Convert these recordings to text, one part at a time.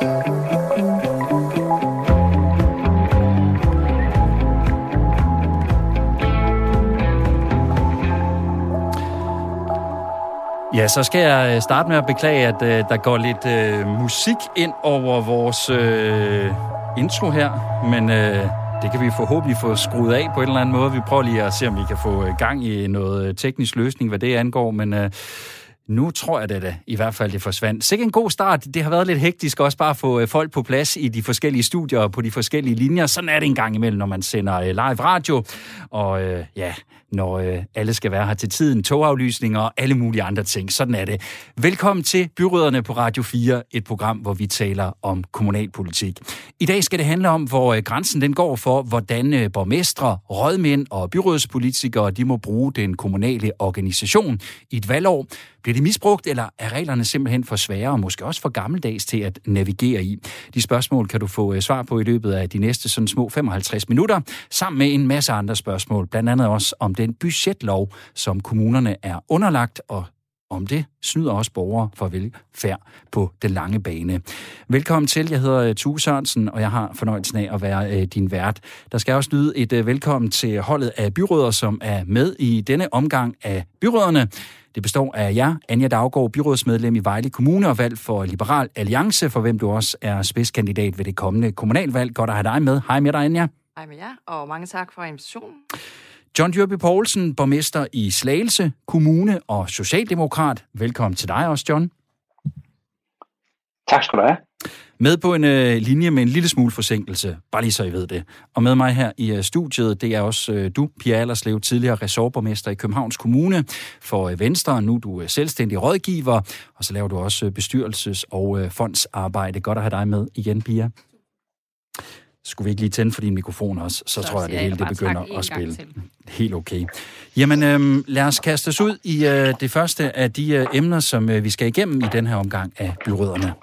Ja, så skal jeg øh, starte med at beklage, at uh, der går lidt uh, musik ind over vores uh, intro her, men uh, det kan vi forhåbentlig få skruet af på en eller anden måde. Vi prøver lige at se, om vi kan få gang i noget teknisk løsning, hvad det angår, men uh, nu tror jeg det da, i hvert fald det forsvandt. Sikke en god start. Det har været lidt hektisk også bare at få øh, folk på plads i de forskellige studier og på de forskellige linjer. Sådan er det en gang imellem, når man sender øh, live radio. Og øh, ja, når øh, alle skal være her til tiden, togaflysninger og alle mulige andre ting. Sådan er det. Velkommen til Byråderne på Radio 4, et program, hvor vi taler om kommunalpolitik. I dag skal det handle om, hvor øh, grænsen den går for, hvordan øh, borgmestre, rådmænd og byrådspolitikere de må bruge den kommunale organisation i et valgår. Bliver det misbrugt, eller er reglerne simpelthen for svære og måske også for gammeldags til at navigere i? De spørgsmål kan du få øh, svar på i løbet af de næste sådan små 55 minutter, sammen med en masse andre spørgsmål, blandt andet også om den budgetlov, som kommunerne er underlagt, og om det snyder også borgere for velfærd på den lange bane. Velkommen til. Jeg hedder øh, Tue Sørensen, og jeg har fornøjelsen af at være øh, din vært. Der skal også lyde et øh, velkommen til holdet af byråder, som er med i denne omgang af byråderne. Det består af jer, Anja Daggaard, byrådsmedlem i Vejle Kommune og valg for Liberal Alliance, for hvem du også er spidskandidat ved det kommende kommunalvalg. Godt at have dig med. Hej med dig, Anja. Hej med jer, og mange tak for invitationen. John Dyrby Poulsen, borgmester i Slagelse Kommune og Socialdemokrat. Velkommen til dig også, John. Tak skal du have. Med på en øh, linje med en lille smule forsinkelse, bare lige så I ved det. Og med mig her i øh, studiet, det er også øh, du, Pia Allerslev, tidligere ressortborgmester i Københavns Kommune for øh, Venstre. Nu er du øh, selvstændig rådgiver, og så laver du også øh, bestyrelses- og øh, fondsarbejde. Godt at have dig med igen, Pia. Skulle vi ikke lige tænde for din mikrofon også, så, så tror jeg, det hele det begynder at spille. Helt okay. Jamen, øhm, lad os kaste os ud i øh, det første af de øh, emner, som øh, vi skal igennem i den her omgang af byråderne.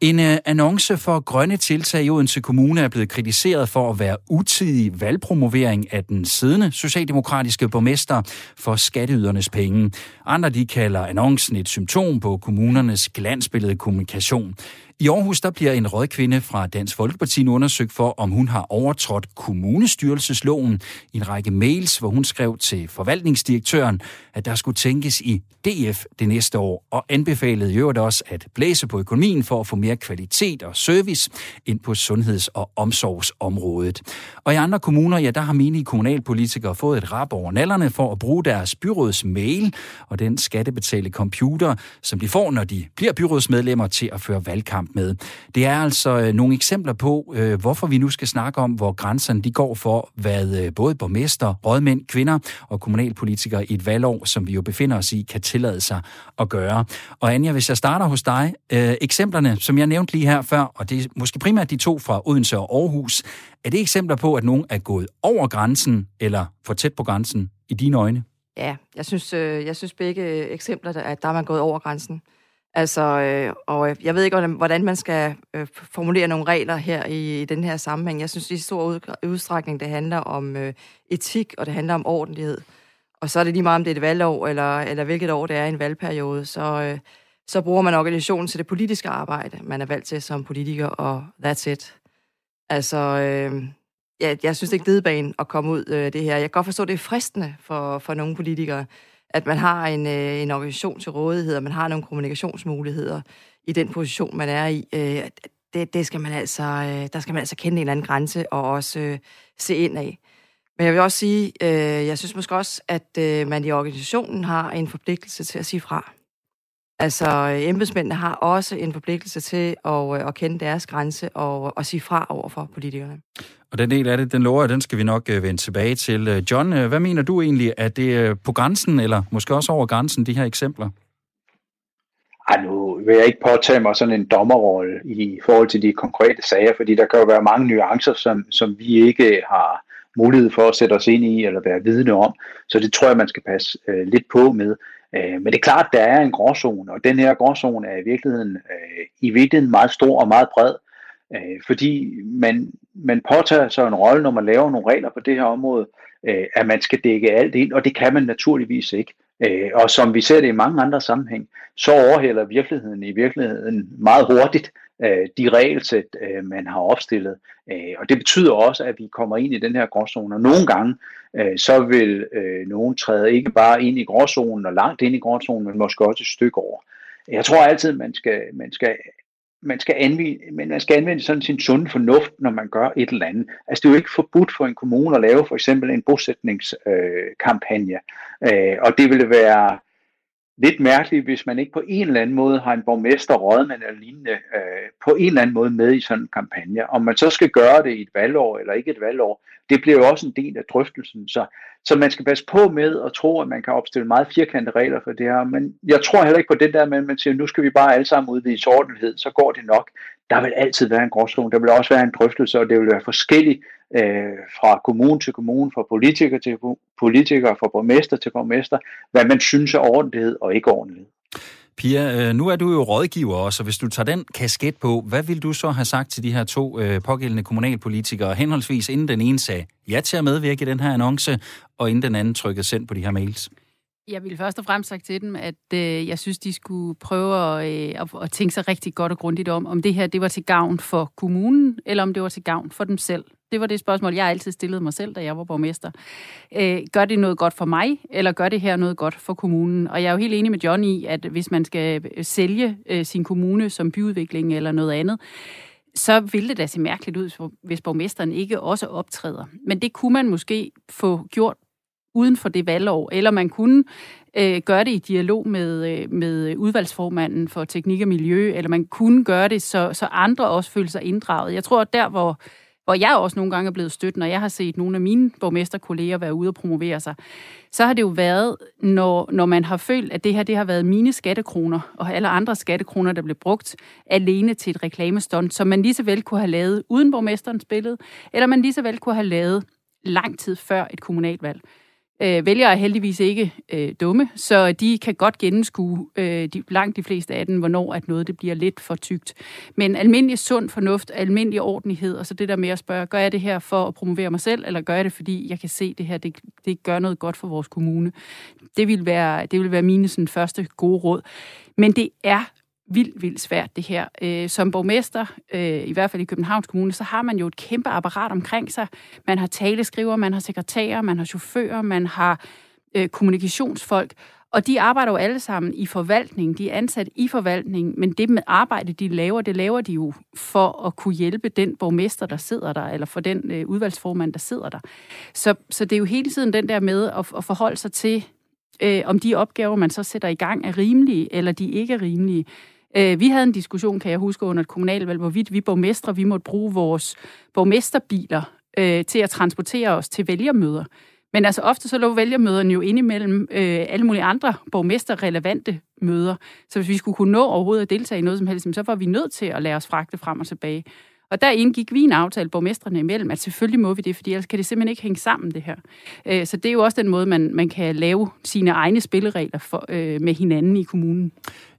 En øh, annonce for grønne tiltag i Odense Kommune er blevet kritiseret for at være utidig valgpromovering af den siddende socialdemokratiske borgmester for skatteydernes penge. Andre de kalder annoncen et symptom på kommunernes glansbillede kommunikation. I Aarhus der bliver en rådkvinde fra Dansk Folkeparti nu undersøgt for, om hun har overtrådt kommunestyrelsesloven i en række mails, hvor hun skrev til forvaltningsdirektøren, at der skulle tænkes i DF det næste år, og anbefalede jo også at blæse på økonomien for at få mere kvalitet og service ind på sundheds- og omsorgsområdet. Og i andre kommuner, ja, der har menige kommunalpolitikere fået et rap over nallerne for at bruge deres byråds mail og den skattebetalte computer, som de får, når de bliver byrådsmedlemmer til at føre valgkamp med. Det er altså øh, nogle eksempler på, øh, hvorfor vi nu skal snakke om, hvor grænserne de går for, hvad øh, både borgmester, rådmænd, kvinder og kommunalpolitikere i et valgår, som vi jo befinder os i, kan tillade sig at gøre. Og Anja, hvis jeg starter hos dig, øh, eksemplerne, som jeg nævnte lige her før, og det er måske primært de to fra Odense og Aarhus, er det eksempler på, at nogen er gået over grænsen eller for tæt på grænsen i dine øjne? Ja, jeg synes, øh, jeg synes begge eksempler, at der er man gået over grænsen. Altså, øh, og jeg ved ikke, hvordan man skal øh, formulere nogle regler her i, i den her sammenhæng. Jeg synes, i stor udstrækning, det handler om øh, etik, og det handler om ordentlighed. Og så er det lige meget, om det er et valgår, eller, eller hvilket år det er i en valgperiode, så, øh, så bruger man organisationen til det politiske arbejde, man er valgt til som politiker, og that's it. Altså, øh, ja, jeg synes, det er ikke at komme ud øh, det her. Jeg kan godt forstå, det er fristende for, for nogle politikere, at man har en, øh, en organisation til rådighed, og man har nogle kommunikationsmuligheder i den position, man er i. Øh, det, det skal man altså, øh, der skal man altså kende en eller anden grænse og også øh, se ind af. Men jeg vil også sige, øh, jeg synes måske også, at øh, man i organisationen har en forpligtelse til at sige fra. Altså, embedsmændene har også en forpligtelse til at, øh, at kende deres grænse og at sige fra over for politikerne. Og den del af det, den lover den skal vi nok øh, vende tilbage til. Øh, John, hvad mener du egentlig? Er det på grænsen, eller måske også over grænsen, de her eksempler? Ej, nu vil jeg ikke påtage mig sådan en dommerrolle i forhold til de konkrete sager, fordi der kan jo være mange nuancer, som, som vi ikke har mulighed for at sætte os ind i eller være vidne om. Så det tror jeg, man skal passe øh, lidt på med. Øh, men det er klart, der er en gråzone, og den her gråzone er i virkeligheden, øh, i virkeligheden meget stor og meget bred, øh, fordi man, man påtager sig en rolle, når man laver nogle regler på det her område, øh, at man skal dække alt ind, og det kan man naturligvis ikke. Øh, og som vi ser det i mange andre sammenhæng, så overhælder virkeligheden i virkeligheden meget hurtigt øh, de regelsæt, øh, man har opstillet. Øh, og det betyder også, at vi kommer ind i den her gråzone. Og nogle gange, øh, så vil øh, nogen træde ikke bare ind i gråzonen og langt ind i gråzonen, men måske også et stykke over. Jeg tror altid, man skal, man skal man skal anvende, men man skal anvende sådan sin sunde fornuft, når man gør et eller andet. Altså det er jo ikke forbudt for en kommune at lave for eksempel en bosætningskampagne. Øh, øh, og det ville være lidt mærkeligt, hvis man ikke på en eller anden måde har en borgmester, rådmand eller lignende øh, på en eller anden måde med i sådan en kampagne. Om man så skal gøre det i et valgår eller ikke et valgår, det bliver jo også en del af drøftelsen. Så, så man skal passe på med at tro, at man kan opstille meget firkantede regler for det her. Men jeg tror heller ikke på det der med, at man siger, nu skal vi bare alle sammen udvise ordentlighed, så går det nok. Der vil altid være en gråzone, der vil også være en drøftelse, og det vil være forskelligt øh, fra kommune til kommune, fra politiker til politiker, fra borgmester til borgmester, hvad man synes er ordentlighed og ikke ordentlighed. Pia, øh, nu er du jo rådgiver også, og hvis du tager den kasket på, hvad vil du så have sagt til de her to øh, pågældende kommunalpolitikere, henholdsvis inden den ene sagde ja til at medvirke i den her annonce, og inden den anden trykkede send på de her mails? Jeg vil først og fremmest sagt til dem, at øh, jeg synes, de skulle prøve at, øh, at, at tænke sig rigtig godt og grundigt om, om det her det var til gavn for kommunen, eller om det var til gavn for dem selv. Det var det spørgsmål, jeg altid stillede mig selv, da jeg var borgmester. Øh, gør det noget godt for mig, eller gør det her noget godt for kommunen? Og jeg er jo helt enig med John i, at hvis man skal øh, sælge øh, sin kommune som byudvikling eller noget andet, så ville det da se mærkeligt ud, hvis borgmesteren ikke også optræder. Men det kunne man måske få gjort uden for det valgår, eller man kunne øh, gøre det i dialog med, øh, med udvalgsformanden for teknik og miljø, eller man kunne gøre det, så, så andre også føler sig inddraget. Jeg tror, at der, hvor hvor jeg også nogle gange er blevet stødt, når jeg har set nogle af mine borgmesterkolleger være ude og promovere sig, så har det jo været, når, når man har følt, at det her det har været mine skattekroner, og alle andre skattekroner, der blev brugt alene til et reklamestånd, som man lige så vel kunne have lavet uden borgmesterens billede, eller man lige så vel kunne have lavet lang tid før et kommunalvalg. Øh, vælgere er heldigvis ikke øh, dumme, så de kan godt gennemskue øh, de, langt de fleste af dem, hvornår at noget det bliver lidt for tygt. Men almindelig sund fornuft, almindelig ordentlighed, og så det der med at spørge, gør jeg det her for at promovere mig selv, eller gør jeg det, fordi jeg kan se, det her det, det gør noget godt for vores kommune? Det vil være, det vil være mine sådan, første gode råd. Men det er vildt, vildt svært, det her. Øh, som borgmester, øh, i hvert fald i Københavns Kommune, så har man jo et kæmpe apparat omkring sig. Man har taleskriver, man har sekretærer, man har chauffører, man har øh, kommunikationsfolk, og de arbejder jo alle sammen i forvaltning. De er ansat i forvaltning, men det med arbejde, de laver, det laver de jo for at kunne hjælpe den borgmester, der sidder der, eller for den øh, udvalgsformand, der sidder der. Så, så det er jo hele tiden den der med at, at forholde sig til, øh, om de opgaver, man så sætter i gang, er rimelige, eller de ikke er rimelige. Øh, vi havde en diskussion, kan jeg huske, under et kommunalvalg, hvorvidt vi borgmestre, vi måtte bruge vores borgmesterbiler øh, til at transportere os til vælgermøder. Men altså ofte så lå vælgermøderne jo indimellem øh, alle mulige andre borgmesterrelevante møder. Så hvis vi skulle kunne nå overhovedet at deltage i noget som helst, så var vi nødt til at lade os fragte frem og tilbage. Og der indgik vi en aftale borgmestrene imellem, at selvfølgelig må vi det, fordi ellers kan det simpelthen ikke hænge sammen, det her. Øh, så det er jo også den måde, man, man kan lave sine egne spilleregler for, øh, med hinanden i kommunen.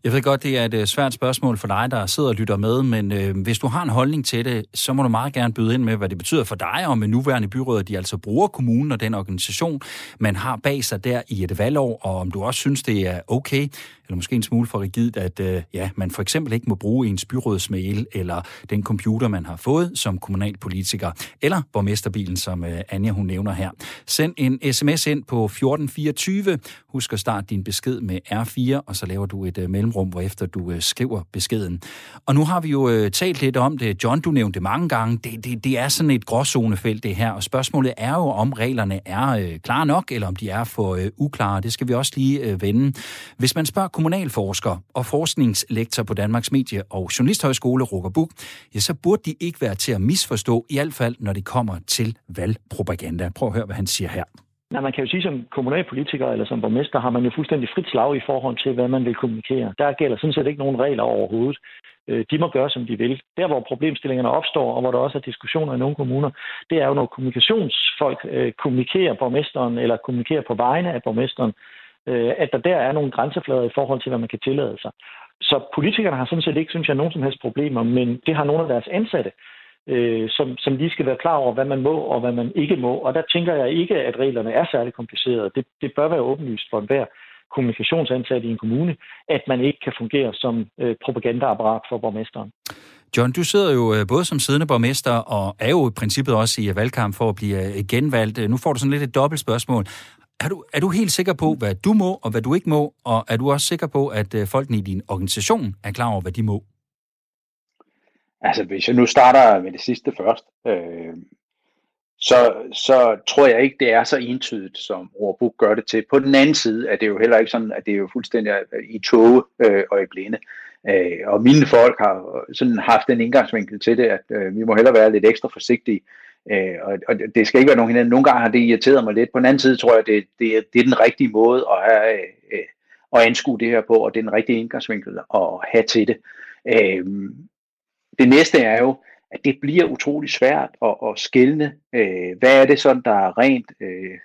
Jeg ved godt, det er et øh, svært spørgsmål for dig, der sidder og lytter med, men øh, hvis du har en holdning til det, så må du meget gerne byde ind med, hvad det betyder for dig og med nuværende byråd, de altså bruger kommunen og den organisation, man har bag sig der i et valgår, og om du også synes, det er okay, eller måske en smule for rigidt, at øh, ja, man for eksempel ikke må bruge ens byrådsmail eller den computer, man har fået som kommunalpolitiker, eller borgmesterbilen, som øh, Anja hun nævner her. Send en sms ind på 1424. Husk at starte din besked med R4, og så laver du et øh, mellemrum, hvorefter du øh, skriver beskeden. Og nu har vi jo øh, talt lidt om det. John, du nævnte det mange gange. Det, det, det er sådan et gråzonefelt, det her. Og spørgsmålet er jo, om reglerne er øh, klare nok, eller om de er for øh, uklare. Det skal vi også lige øh, vende. Hvis man spørger kommunalforsker og forskningslektor på Danmarks Medie- og Journalisthøjskole, Roger Buk, ja, så burde de ikke være til at misforstå, i hvert fald når det kommer til valgpropaganda. Prøv at høre, hvad han siger her. Nej, man kan jo sige, som kommunalpolitiker eller som borgmester har man jo fuldstændig frit slag i forhold til, hvad man vil kommunikere. Der gælder sådan set ikke nogen regler overhovedet. Øh, de må gøre, som de vil. Der, hvor problemstillingerne opstår, og hvor der også er diskussioner i nogle kommuner, det er jo, når kommunikationsfolk øh, kommunikerer borgmesteren eller kommunikerer på vegne af borgmesteren, øh, at der der er nogle grænseflader i forhold til, hvad man kan tillade sig. Så politikerne har sådan set ikke, synes jeg, nogen som helst problemer, men det har nogle af deres ansatte øh, som, som lige skal være klar over, hvad man må og hvad man ikke må. Og der tænker jeg ikke, at reglerne er særlig komplicerede. Det, det bør være åbenlyst for enhver. kommunikationsansat i en kommune, at man ikke kan fungere som øh, propagandaapparat for borgmesteren. John, du sidder jo øh, både som siddende borgmester og er jo i princippet også i øh, valgkamp for at blive øh, genvalgt. Nu får du sådan lidt et dobbelt spørgsmål. Er du, er du helt sikker på, hvad du må og hvad du ikke må, og er du også sikker på, at folkene i din organisation er klar over, hvad de må? Altså, hvis jeg nu starter med det sidste først, øh, så, så tror jeg ikke, det er så entydigt, som Rorbuk gør det til. På den anden side er det jo heller ikke sådan, at det er jo fuldstændig øh, i tåge øh, og i blinde. Øh, og mine folk har sådan haft en indgangsvinkel til det, at øh, vi må hellere være lidt ekstra forsigtige. Øh, og, og det skal ikke være nogen hinanden. Nogle gange har det irriteret mig lidt. På den anden side tror jeg, det, det, det er den rigtige måde at, have, øh, at anskue det her på, og det er den rigtige indgangsvinkel at have til det. Øh, det næste er jo, at det bliver utrolig svært at, at skælne, øh, hvad er det sådan, der er rent øh,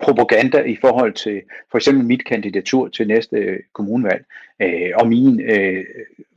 propaganda i forhold til for eksempel mit kandidatur til næste øh, kommunvalg, øh, og min, øh,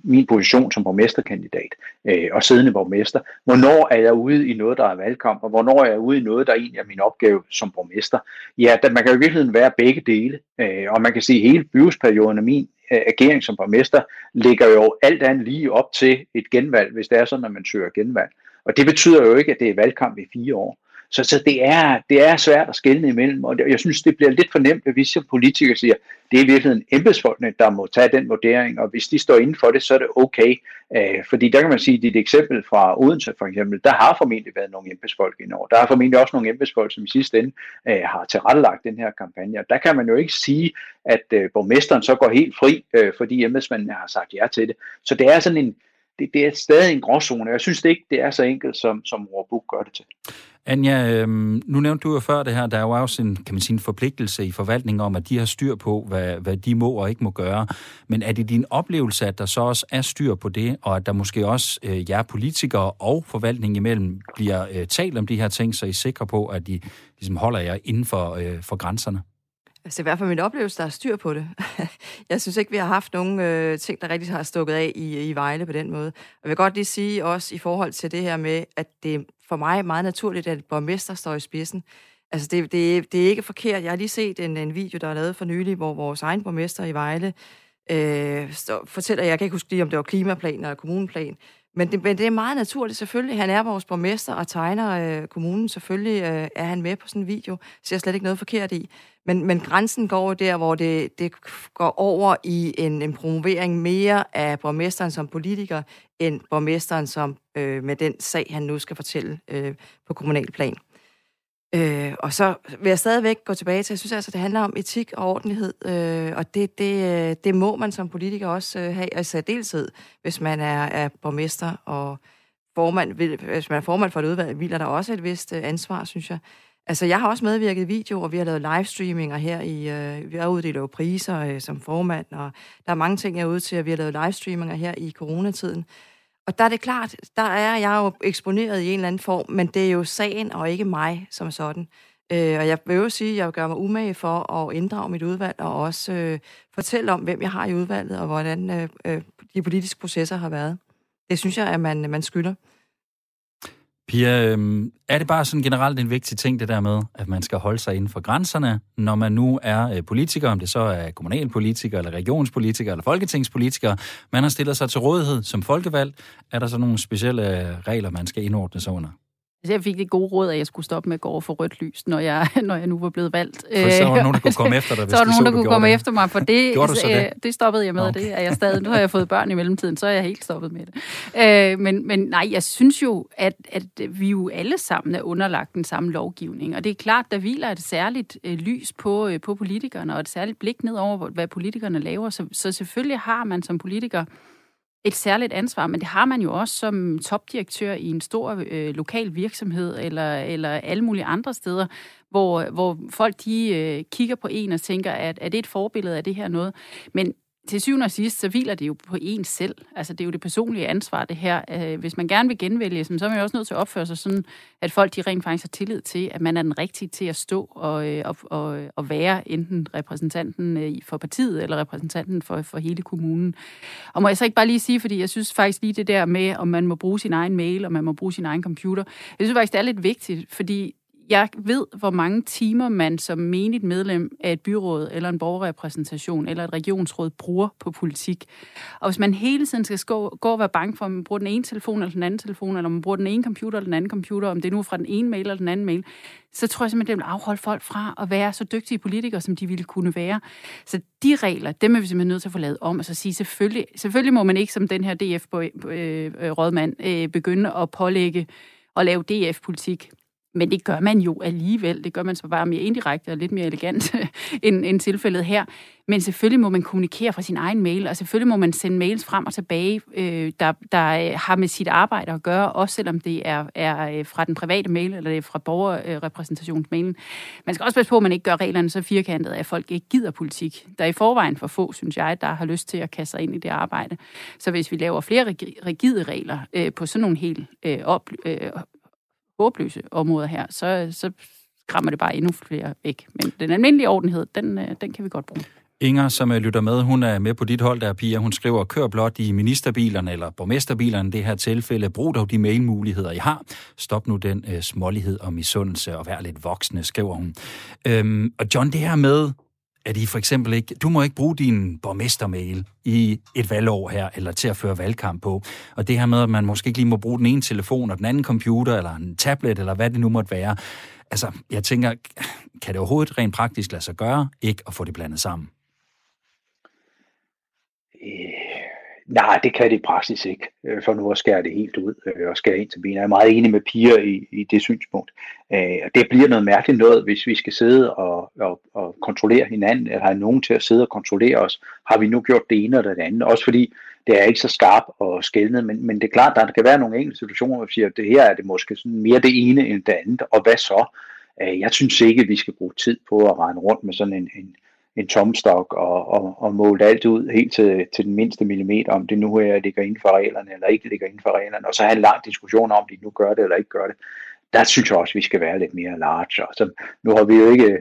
min position som borgmesterkandidat øh, og siddende borgmester. Hvornår er jeg ude i noget, der er valgkamp, og hvornår er jeg ude i noget, der egentlig er min opgave som borgmester? Ja, der, man kan jo i virkeligheden være begge dele, øh, og man kan sige, at hele byrådsperioden er min agering som borgmester ligger jo alt andet lige op til et genvalg, hvis det er sådan, at man søger genvalg. Og det betyder jo ikke, at det er valgkamp i fire år. Så, så det, er, det er svært at skelne imellem, og jeg synes, det bliver lidt for nemt, hvis vi som politikere siger, det er i virkeligheden embedsfolkene, der må tage den vurdering, og hvis de står inden for det, så er det okay. Øh, fordi der kan man sige, at dit eksempel fra Odense for eksempel, der har formentlig været nogle embedsfolk indover. Der har formentlig også nogle embedsfolk, som i sidste ende øh, har tilrettelagt den her kampagne. Og der kan man jo ikke sige, at øh, borgmesteren så går helt fri, øh, fordi embedsmændene har sagt ja til det. Så det er sådan en, det, det er stadig en gråzone. Jeg synes det ikke, det er så enkelt, som, som Rorbuk gør det til. Anja, øhm, nu nævnte du jo før det her, der er jo også en, kan man sige, en forpligtelse i forvaltningen om, at de har styr på, hvad, hvad de må og ikke må gøre. Men er det din oplevelse, at der så også er styr på det, og at der måske også øh, jer politikere og forvaltningen imellem bliver øh, talt om de her ting, så I er sikre på, at de ligesom holder jer inden for, øh, for grænserne? Altså i hvert fald min oplevelse, der er styr på det. jeg synes ikke, vi har haft nogen øh, ting, der rigtig har stukket af i, i Vejle på den måde. Og jeg vil godt lige sige også i forhold til det her med, at det for mig er meget naturligt, at borgmester står i spidsen. Altså det, det, det er ikke forkert. Jeg har lige set en, en video, der er lavet for nylig, hvor vores egen borgmester i Vejle øh, stå, fortæller, jeg kan ikke huske lige, om det var klimaplan eller kommuneplan, men det, men det er meget naturligt selvfølgelig. Han er vores borgmester og tegner øh, kommunen. Selvfølgelig øh, er han med på sådan en video. Ser jeg slet ikke noget forkert i. Men, men grænsen går der, hvor det, det går over i en, en promovering mere af borgmesteren som politiker, end borgmesteren som øh, med den sag, han nu skal fortælle øh, på kommunal plan. Øh, og så vil jeg stadigvæk gå tilbage til, jeg synes altså, det handler om etik og ordentlighed, øh, og det, det, øh, det må man som politiker også øh, have, altså i særdeleshed, hvis man er, er borgmester og formand, hvis man er formand for et udvalg, hviler der også et vist øh, ansvar, synes jeg. Altså, jeg har også medvirket i video, og vi har lavet livestreaminger her i, øh, vi har uddelt jo priser øh, som formand, og der er mange ting, jeg er ude til, og vi har lavet livestreaminger her i coronatiden. Og der er det klart, der er jeg jo eksponeret i en eller anden form, men det er jo sagen og ikke mig som sådan. Øh, og jeg vil jo sige, at jeg gør mig umage for at inddrage mit udvalg og også øh, fortælle om, hvem jeg har i udvalget og hvordan øh, øh, de politiske processer har været. Det synes jeg, at man, man skylder. Pia, øhm, er det bare sådan generelt en vigtig ting, det der med, at man skal holde sig inden for grænserne, når man nu er øh, politiker, om det så er kommunalpolitiker, eller regionspolitiker, eller folketingspolitiker, man har stillet sig til rådighed som folkevalg, er der så nogle specielle øh, regler, man skal indordne sig under? Altså, jeg fik det gode råd, at jeg skulle stoppe med at gå over for rødt lys, når jeg, når jeg nu var blevet valgt. For så var der nogen, der kunne komme efter dig, hvis Så var der nogen, der kunne komme det. efter mig, for det, du så det? det stoppede jeg med, okay. det er jeg stadig. Nu har jeg fået børn i mellemtiden, så er jeg helt stoppet med det. Øh, men, men nej, jeg synes jo, at, at vi jo alle sammen er underlagt den samme lovgivning, og det er klart, der hviler et særligt øh, lys på, øh, på politikerne, og et særligt blik ned over, hvad politikerne laver. Så, så selvfølgelig har man som politiker et særligt ansvar, men det har man jo også som topdirektør i en stor øh, lokal virksomhed eller, eller alle mulige andre steder, hvor, hvor folk de øh, kigger på en og tænker, at er det et forbillede af det her noget? Men til syvende og sidst, så hviler det jo på en selv. Altså, det er jo det personlige ansvar, det her. Øh, hvis man gerne vil genvælge, så er man jo også nødt til at opføre sig sådan, at folk de rent faktisk har tillid til, at man er den rigtige til at stå og, øh, og, og, og være enten repræsentanten øh, for partiet eller repræsentanten for, for hele kommunen. Og må jeg så ikke bare lige sige, fordi jeg synes faktisk lige det der med, om man må bruge sin egen mail, og man må bruge sin egen computer, jeg synes faktisk, det er lidt vigtigt, fordi jeg ved, hvor mange timer man som menigt medlem af et byråd, eller en borgerrepræsentation, eller et regionsråd bruger på politik. Og hvis man hele tiden skal gå, gå og være bange for, om man bruger den ene telefon eller den anden telefon, eller om man bruger den ene computer eller den anden computer, om det er nu fra den ene mail eller den anden mail, så tror jeg simpelthen, det vil afholde folk fra at være så dygtige politikere, som de ville kunne være. Så de regler, dem er vi simpelthen nødt til at få lavet om, og så sige, selvfølgelig, selvfølgelig må man ikke som den her DF-rådmand øh, øh, øh, begynde at pålægge at lave DF-politik men det gør man jo alligevel. Det gør man så bare mere indirekte og lidt mere elegant end, end tilfældet her. Men selvfølgelig må man kommunikere fra sin egen mail, og selvfølgelig må man sende mails frem og tilbage, øh, der, der øh, har med sit arbejde at gøre, også selvom det er, er øh, fra den private mail, eller det er fra borgerrepræsentationsmailen. Man skal også passe på, at man ikke gør reglerne så firkantede, at folk ikke gider politik. Der er i forvejen for få, synes jeg, der har lyst til at kaste sig ind i det arbejde. Så hvis vi laver flere rigide regler øh, på sådan nogle helt øh, op, øh, håbløse områder her, så, så skræmmer det bare endnu flere væk. Men den almindelige ordenhed, den, øh, den kan vi godt bruge. Inger, som øh, lytter med, hun er med på dit hold der, Pia. Hun skriver, kør blot i ministerbilerne eller borgmesterbilerne i det her tilfælde. Brug dog de mailmuligheder, I har. Stop nu den øh, smålighed og misundelse og vær lidt voksne, skriver hun. Øhm, og John, det her med, at I for eksempel ikke, du må ikke bruge din borgmestermail i et valgår her, eller til at føre valgkamp på. Og det her med, at man måske ikke lige må bruge den ene telefon og den anden computer, eller en tablet, eller hvad det nu måtte være. Altså, jeg tænker, kan det overhovedet rent praktisk lade sig gøre, ikke at få det blandet sammen? Nej, det kan det i praksis ikke, øh, for nu at skære det helt ud øh, og skære ind til benet. Jeg er meget enig med piger i, i det synspunkt. Øh, og det bliver noget mærkeligt noget, hvis vi skal sidde og, og, og kontrollere hinanden, eller have nogen til at sidde og kontrollere os. Har vi nu gjort det ene eller det andet? Også fordi det er ikke så skarpt og skældende, men, men det er klart, at der kan være nogle enkelte situationer, hvor vi siger, at det her er det måske sådan mere det ene end det andet, og hvad så? Jeg synes ikke, at vi skal bruge tid på at regne rundt med sådan en, en en tomstok og, og, og målt alt ud helt til, til den mindste millimeter, om det nu er, ligger inden for reglerne eller ikke ligger inden for reglerne, og så have en lang diskussion om, de nu gør det eller ikke gør det. Der synes jeg også, at vi skal være lidt mere large. Og så, nu har vi jo ikke,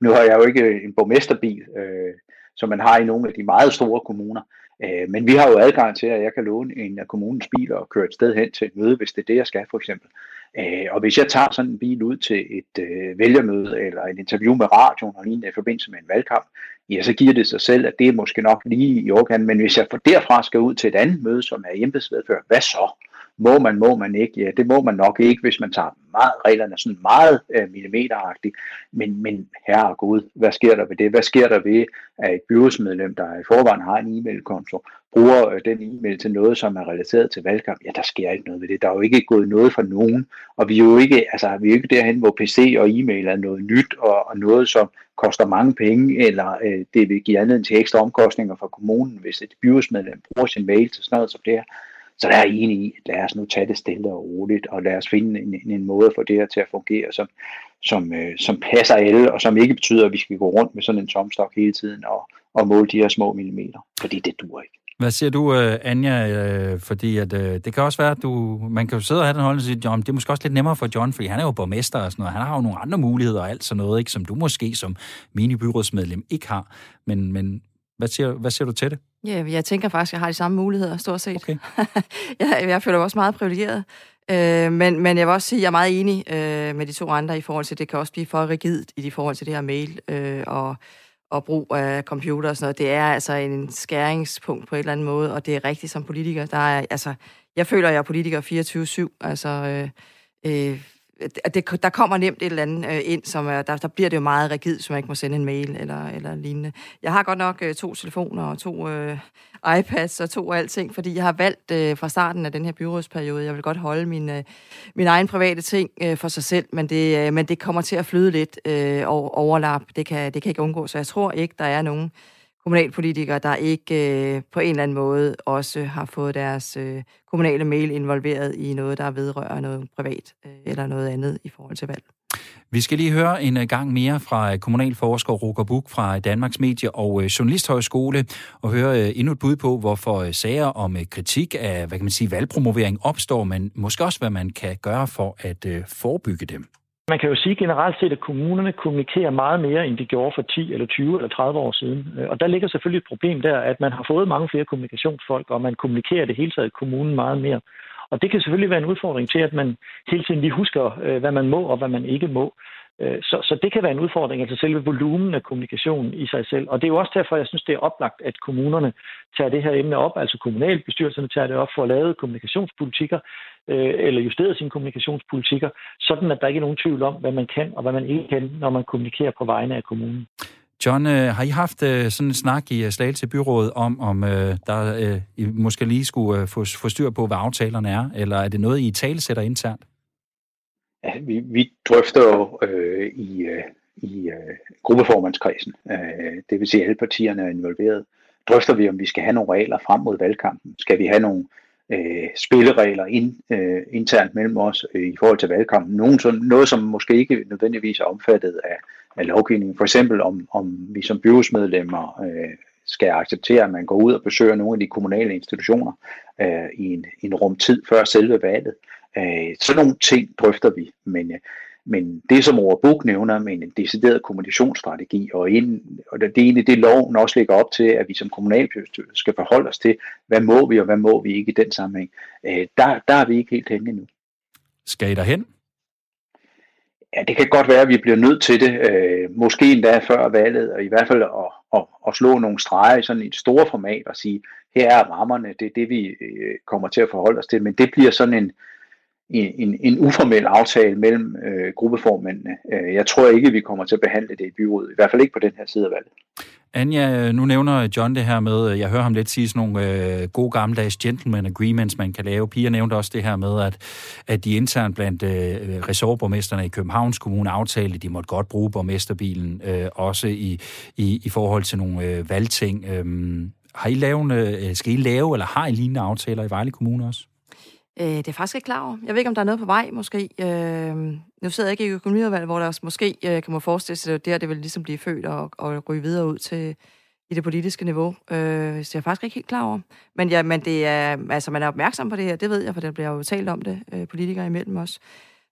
nu har jeg jo ikke en borgmesterbil, øh, som man har i nogle af de meget store kommuner, øh, men vi har jo adgang til, at jeg kan låne en af kommunens biler og køre et sted hen til et møde, hvis det er det, jeg skal for eksempel. Øh, og hvis jeg tager sådan en bil ud til et øh, vælgermøde eller et interview med radioen og lignende i forbindelse med en valgkamp, ja, så giver det sig selv, at det er måske nok lige i overkanten. Men hvis jeg for derfra skal ud til et andet møde, som er embedsvedfører, hvad så? Må man, må man ikke? Ja, det må man nok ikke, hvis man tager meget, reglerne sådan meget øh, millimeteragtigt. Men, men herre Gud, hvad sker der ved det? Hvad sker der ved, at et byrådsmedlem, der i forvejen har en e-mailkonto, bruger øh, den e-mail til noget, som er relateret til valgkamp? Ja, der sker ikke noget ved det. Der er jo ikke gået noget fra nogen. Og vi er jo ikke, altså, vi er jo ikke derhen, hvor PC og e-mail er noget nyt, og, og noget, som koster mange penge, eller øh, det vil give anledning til ekstra omkostninger for kommunen, hvis et byrådsmedlem bruger sin mail til sådan noget som det her. Så der er jeg enig i, at lad os nu tage det stille og roligt, og lad os finde en, en, en måde for det her til at fungere, som, som, øh, som passer alle, og som ikke betyder, at vi skal gå rundt med sådan en tomstok hele tiden og, og måle de her små millimeter, fordi det dur ikke. Hvad siger du, øh, Anja? Øh, fordi at, øh, det kan også være, at du, man kan jo sidde og have den holdning og sige, John, det er måske også lidt nemmere for John, fordi han er jo borgmester og sådan noget. Han har jo nogle andre muligheder og alt sådan noget, ikke, som du måske som mini-byrådsmedlem ikke har. Men, men hvad siger, hvad siger du til det? Ja, jeg tænker faktisk, at jeg har de samme muligheder, stort set. Okay. jeg, jeg føler mig også meget privilegeret. Øh, men, men jeg vil også sige, at jeg er meget enig øh, med de to andre i forhold til, at det kan også blive for rigidt i forhold til det her mail øh, og, og brug af computer og sådan noget. Det er altså en skæringspunkt på en eller anden måde, og det er rigtigt som politiker. Der er, altså, jeg føler, at jeg er politiker 24-7. Altså, øh, øh, det, der kommer nemt et eller andet øh, ind, som er, der, der bliver det jo meget rigid, så man ikke må sende en mail eller, eller lignende. Jeg har godt nok øh, to telefoner og to øh, iPads og to alting, fordi jeg har valgt øh, fra starten af den her byrådsperiode, jeg vil godt holde min, øh, min egen private ting øh, for sig selv, men det, øh, men det kommer til at flyde lidt øh, overlap. Det kan, det kan ikke undgå, så jeg tror ikke, der er nogen kommunalpolitikere, der ikke øh, på en eller anden måde også har fået deres øh, kommunale mail involveret i noget, der vedrører noget privat øh, eller noget andet i forhold til valg. Vi skal lige høre en øh, gang mere fra øh, kommunalforsker Roger Buk fra øh, Danmarks Medie- og Journalisthøjskole, og høre endnu et bud på, hvorfor sager om kritik af hvad kan man sige, valgpromovering opstår, men måske også, hvad man kan gøre for at forebygge dem. Man kan jo sige generelt set, at kommunerne kommunikerer meget mere, end de gjorde for 10 eller 20 eller 30 år siden. Øh, og der ligger selvfølgelig et problem der, at man har fået mange flere kommunikationsfolk, og man kommunikerer det hele taget i kommunen meget mere. Og det kan selvfølgelig være en udfordring til, at man hele tiden lige husker, øh, hvad man må og hvad man ikke må. Øh, så, så det kan være en udfordring, altså selve volumen af kommunikation i sig selv. Og det er jo også derfor, jeg synes, det er oplagt, at kommunerne tager det her emne op, altså kommunalbestyrelserne tager det op for at lave kommunikationspolitikker, øh, eller justere sine kommunikationspolitikker, sådan at der ikke er nogen tvivl om, hvad man kan og hvad man ikke kan, når man kommunikerer på vegne af kommunen. John, øh, har I haft øh, sådan en snak i øh, Slagelse Byråd om, om øh, der øh, I måske lige skulle øh, få, få styr på, hvad aftalerne er, eller er det noget, I talesætter internt? Ja, vi, vi drøfter jo øh, i, øh, i øh, gruppeformandskredsen, øh, det vil sige, at alle partierne er involveret, drøfter vi, om vi skal have nogle regler frem mod valgkampen. Skal vi have nogle øh, spilleregler ind, øh, internt mellem os øh, i forhold til valgkampen? Nogen, som, noget, som måske ikke nødvendigvis er omfattet af, af lovgivningen. For eksempel om, om vi som byrådsmedlemmer øh, skal acceptere, at man går ud og besøger nogle af de kommunale institutioner øh, i, en, en rum tid før selve valget. Øh, sådan nogle ting drøfter vi, men, øh, men det som Overbuk nævner med en decideret kommunikationsstrategi, og, ind, og det er egentlig det, loven også lægger op til, at vi som kommunalbestyrelse skal forholde os til, hvad må vi og hvad må vi ikke i den sammenhæng. Øh, der, der er vi ikke helt henne endnu. Skal I derhen? Ja, det kan godt være, at vi bliver nødt til det, øh, måske endda før valget, og i hvert fald at, at, at slå nogle streger i sådan et stort format og sige, her er rammerne, det er det, vi øh, kommer til at forholde os til, men det bliver sådan en, en, en uformel aftale mellem øh, gruppeformændene. Øh, jeg tror ikke, vi kommer til at behandle det i byrådet, i hvert fald ikke på den her side af valget. Anja, øh, nu nævner John det her med, øh, jeg hører ham lidt sige sådan nogle øh, gode gammeldags gentleman agreements, man kan lave. Pia nævnte også det her med, at, at de internt blandt øh, ressortborgmesterne i Københavns Kommune aftalte, at de måtte godt bruge borgmesterbilen, øh, også i, i, i forhold til nogle øh, valgting. Øh, har I lavet, øh, skal I lave, eller har I lignende aftaler i Vejle Kommune også? Øh, det er faktisk ikke klar over. Jeg ved ikke, om der er noget på vej, måske. Øh, nu sidder jeg ikke i økonomiudvalget, hvor der også måske øh, kan man forestille sig, at det der det vil ligesom blive født og, og ryge videre ud til i det politiske niveau. Øh, så jeg er faktisk ikke helt klar over. Men, ja, men det er, altså, man er opmærksom på det her, det ved jeg, for der bliver jo talt om det, øh, politikere imellem os.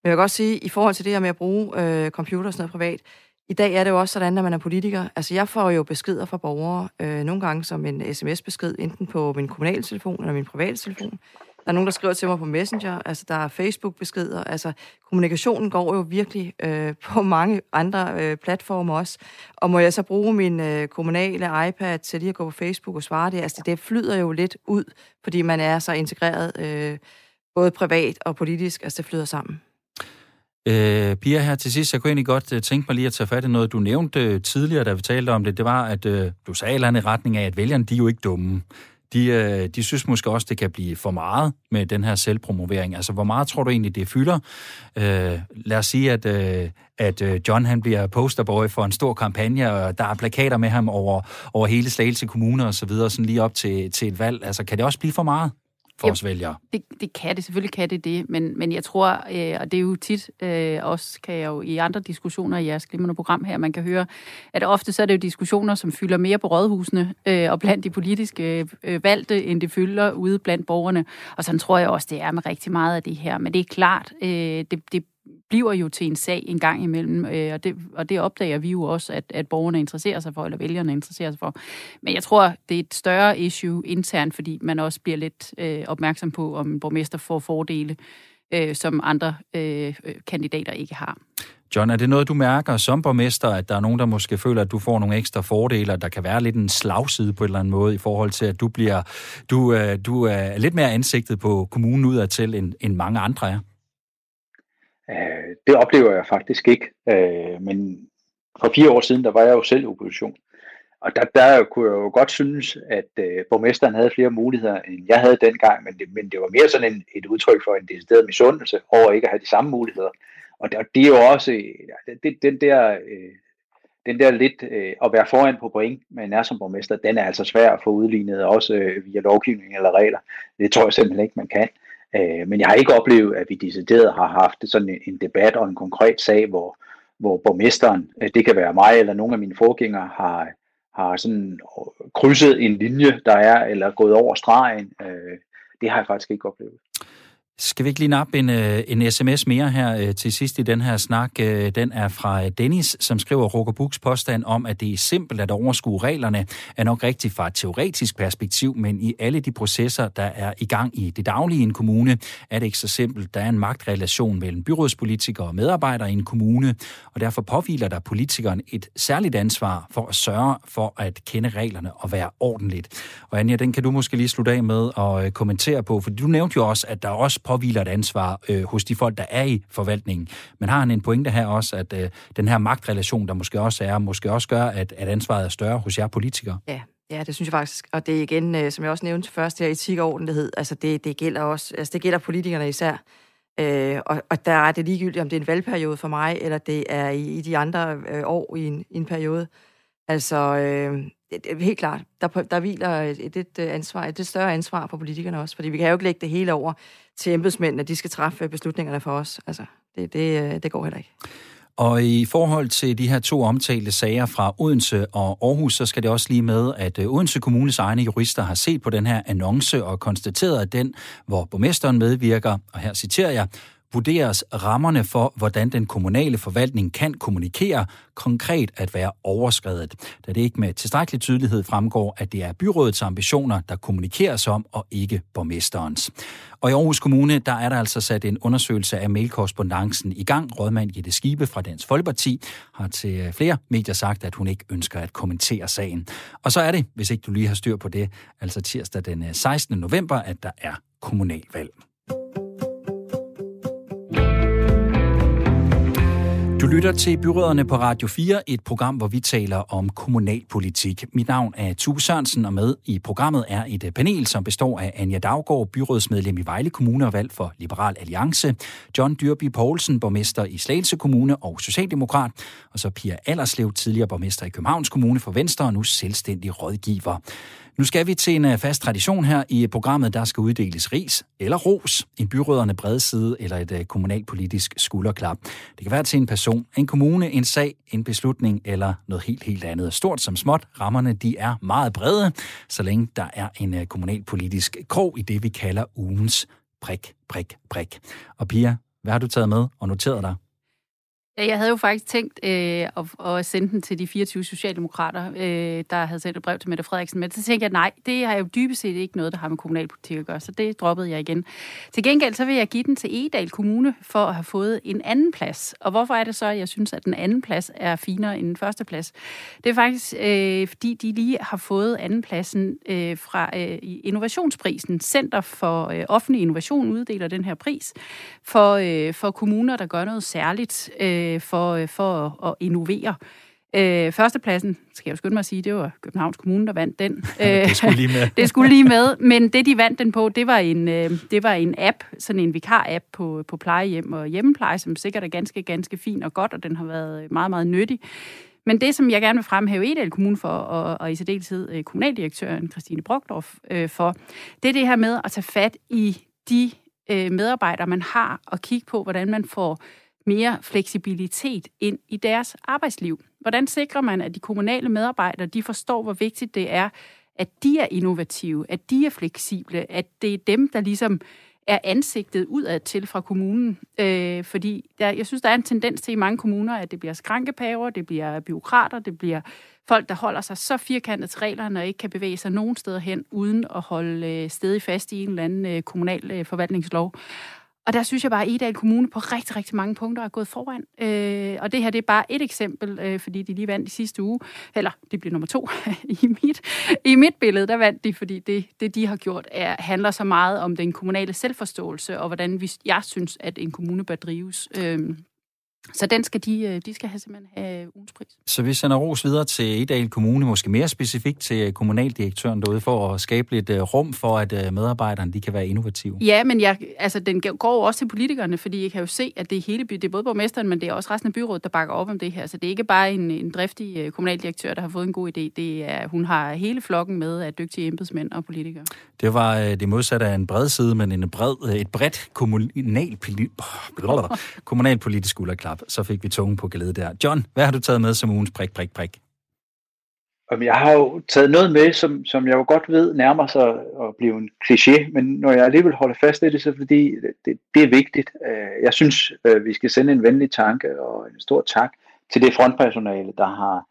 Men jeg vil godt sige, i forhold til det her med at bruge øh, computer og sådan noget privat, i dag er det jo også sådan, at man er politiker. Altså, jeg får jo beskeder fra borgere, øh, nogle gange som en sms-besked, enten på min kommunale telefon eller min private telefon. Der er nogen, der skriver til mig på Messenger, altså der er Facebook-beskeder, altså kommunikationen går jo virkelig øh, på mange andre øh, platforme også. Og må jeg så bruge min øh, kommunale iPad til lige at gå på Facebook og svare det? Altså det flyder jo lidt ud, fordi man er så integreret, øh, både privat og politisk, altså det flyder sammen. Øh, Pia, her til sidst, jeg kunne egentlig godt uh, tænke mig lige at tage fat i noget, du nævnte øh, tidligere, da vi talte om det. Det var, at øh, du sagde et eller andet i retning af, at vælgerne, de er jo ikke dumme de, øh, de synes måske også, det kan blive for meget med den her selvpromovering. Altså, hvor meget tror du egentlig, det fylder? Øh, lad os sige, at, øh, at øh, John han bliver posterboy for en stor kampagne, og der er plakater med ham over, over hele Slagelse Kommune og så videre, sådan lige op til, til et valg. Altså, kan det også blive for meget? For os vælgere? Det, det kan det, selvfølgelig kan det det, men, men jeg tror, øh, og det er jo tit, øh, også kan jeg jo i andre diskussioner i jeres glimrende program her, man kan høre, at ofte så er det jo diskussioner, som fylder mere på rådhusene øh, og blandt de politiske øh, valgte, end det fylder ude blandt borgerne. Og sådan tror jeg også, det er med rigtig meget af det her. Men det er klart, øh, det, det bliver jo til en sag en gang imellem, øh, og, det, og det opdager vi jo også, at, at borgerne interesserer sig for, eller vælgerne interesserer sig for. Men jeg tror, det er et større issue internt, fordi man også bliver lidt øh, opmærksom på, om en borgmester får fordele, øh, som andre øh, øh, kandidater ikke har. John, er det noget, du mærker som borgmester, at der er nogen, der måske føler, at du får nogle ekstra fordele, og der kan være lidt en slagside på en eller anden måde i forhold til, at du bliver du, øh, du er lidt mere ansigtet på kommunen udadtil, end, end mange andre er? Øh, det oplever jeg faktisk ikke. Øh, men for fire år siden, der var jeg jo selv i opposition. Og der, der kunne jeg jo godt synes, at øh, borgmesteren havde flere muligheder, end jeg havde dengang, men det, men det var mere sådan en, et udtryk for en decideret misundelse over ikke at have de samme muligheder. Og det, det er jo også det, den der... Øh, den der lidt øh, at være foran på point med en som borgmester, den er altså svær at få udlignet, også øh, via lovgivning eller regler. Det tror jeg simpelthen ikke, man kan. Øh, men jeg har ikke oplevet, at vi decideret har haft sådan en, en debat og en konkret sag, hvor, hvor borgmesteren, øh, det kan være mig eller nogle af mine forgængere, har, har sådan øh, krydset en linje, der er, eller gået over stregen. Øh, det har jeg faktisk ikke oplevet. Skal vi ikke lige nappe en, øh, en sms mere her øh, til sidst i den her snak? Øh, den er fra Dennis, som skriver Roger Buks påstand om, at det er simpelt at overskue reglerne, er nok rigtigt fra et teoretisk perspektiv, men i alle de processer, der er i gang i det daglige i en kommune, er det ikke så simpelt. Der er en magtrelation mellem byrådspolitikere og medarbejdere i en kommune, og derfor påviler der politikeren et særligt ansvar for at sørge for at kende reglerne og være ordentligt. Og Anja, den kan du måske lige slutte af med at kommentere på, for du nævnte jo også, at der også påviler et ansvar øh, hos de folk, der er i forvaltningen. Men har han en pointe her også, at øh, den her magtrelation, der måske også er, måske også gør, at, at ansvaret er større hos jer politikere? Ja, Ja, det synes jeg faktisk. Og det er igen, øh, som jeg også nævnte først, her, etik og ordentlighed. Altså det, det gælder også, altså det gælder politikerne især. Øh, og, og der er det ligegyldigt, om det er en valgperiode for mig, eller det er i, i de andre øh, år i en, i en periode. Altså, øh, helt klart, der, der hviler et, et, øh, ansvar, et, et større ansvar på politikerne også, fordi vi kan jo ikke lægge det hele over til embedsmændene, at de skal træffe øh, beslutningerne for os. Altså, det, det, øh, det går heller ikke. Og i forhold til de her to omtalte sager fra Odense og Aarhus, så skal det også lige med, at Odense Kommunes egne jurister har set på den her annonce og konstateret, at den, hvor borgmesteren medvirker, og her citerer jeg, vurderes rammerne for, hvordan den kommunale forvaltning kan kommunikere, konkret at være overskredet, da det ikke med tilstrækkelig tydelighed fremgår, at det er byrådets ambitioner, der kommunikeres om, og ikke borgmesterens. Og i Aarhus Kommune, der er der altså sat en undersøgelse af mailkorrespondancen i gang. Rådmand Jette Skibe fra Dansk Folkeparti har til flere medier sagt, at hun ikke ønsker at kommentere sagen. Og så er det, hvis ikke du lige har styr på det, altså tirsdag den øh, 16. november, at der er kommunalvalg. Du lytter til Byråderne på Radio 4, et program, hvor vi taler om kommunalpolitik. Mit navn er Tue Sørensen, og med i programmet er et øh, panel, som består af Anja Daggaard, byrådsmedlem i Vejle Kommune og valg for Liberal Alliance, John Dyrby Poulsen, borgmester i Slagelse Kommune og Socialdemokrat, og så Pia Allerslev, tidligere borgmester i Københavns Kommune for Venstre og nu selvstændig rådgiver. Nu skal vi til en øh, fast tradition her i programmet, der skal uddeles ris eller ros, en byråderne bredside eller et øh, kommunalpolitisk skulderklap. Det kan være til en person, en kommune, en sag, en beslutning eller noget helt, helt andet. Stort som småt, rammerne de er meget brede, så længe der er en øh, kommunalpolitisk krog i det, vi kalder ugens prik, prik, prik. Og Pia, hvad har du taget med og noteret dig? Øh, jeg havde jo faktisk tænkt øh, at, at sende den til de 24 socialdemokrater, øh, der havde sendt et brev til Mette Frederiksen, men så tænkte jeg, nej, det har jo dybest set ikke noget, der har med kommunalpolitik at gøre, så det droppede jeg igen. Til gengæld så vil jeg give den til Edal Kommune for at have fået en anden plads. Og hvorfor er det så, at jeg synes, at den anden plads er finere end den første plads? Det er faktisk, øh, fordi de lige har fået andenpladsen øh, fra øh, Innovationsprisen. Center for øh, Offentlig Innovation uddeler den her pris for, øh, for kommuner, der gør noget særligt øh, øh, for, øh, for at, at innovere. Øh, førstepladsen, skal jeg jo skynde mig at sige, det var Københavns Kommune, der vandt den. det skulle lige med. det skulle lige med, men det de vandt den på, det var en, øh, det var en app, sådan en vikar-app på, på plejehjem og hjemmepleje, som sikkert er ganske, ganske fin og godt, og den har været meget, meget nyttig. Men det, som jeg gerne vil fremhæve Edel Kommune for, og, og i særdeleshed øh, kommunaldirektøren Christine Brogdorf øh, for, det er det her med at tage fat i de øh, medarbejdere, man har, og kigge på, hvordan man får mere fleksibilitet ind i deres arbejdsliv. Hvordan sikrer man, at de kommunale medarbejdere de forstår, hvor vigtigt det er, at de er innovative, at de er fleksible, at det er dem, der ligesom er ansigtet udad til fra kommunen. Øh, fordi der, jeg synes, der er en tendens til i mange kommuner, at det bliver skrankepaver, det bliver byråkrater, det bliver folk, der holder sig så firkantet til reglerne og ikke kan bevæge sig nogen steder hen, uden at holde øh, stedig fast i en eller anden øh, kommunal øh, forvaltningslov. Og der synes jeg bare, at Edal Kommune på rigtig, rigtig mange punkter er gået foran. Øh, og det her det er bare et eksempel, øh, fordi de lige vandt i sidste uge. Eller det bliver nummer to i mit, i mit billede. Der vandt de, fordi det, det de har gjort, er, handler så meget om den kommunale selvforståelse, og hvordan vi, jeg synes, at en kommune bør drives. Øh, så den skal de, øh, de skal have simpelthen have ugens pris. Så vi sender ros videre til Edal Kommune, måske mere specifikt til kommunaldirektøren derude, for at skabe lidt øh, rum for, at øh, medarbejderne de kan være innovative. Ja, men jeg, altså, den går også til politikerne, fordi jeg kan jo se, at det er hele det er både borgmesteren, men det er også resten af byrådet, der bakker op om det her. Så det er ikke bare en, en driftig kommunaldirektør, der har fået en god idé. Det er, hun har hele flokken med af dygtige embedsmænd og politikere. Det var det modsatte af en bred side, men en bred, et bredt kommunalpolitisk, kommunalpolitisk skulderklap. Så fik vi tungen på glæde der. John, hvad har du taget med som ugens prik, prik, prik? Jamen, jeg har jo taget noget med, som, som jeg jo godt ved nærmer sig at blive en kliché, men når jeg alligevel holder fast i det, så fordi det, det er vigtigt. Øh, jeg synes, øh, vi skal sende en venlig tanke og en stor tak til det frontpersonale, der har,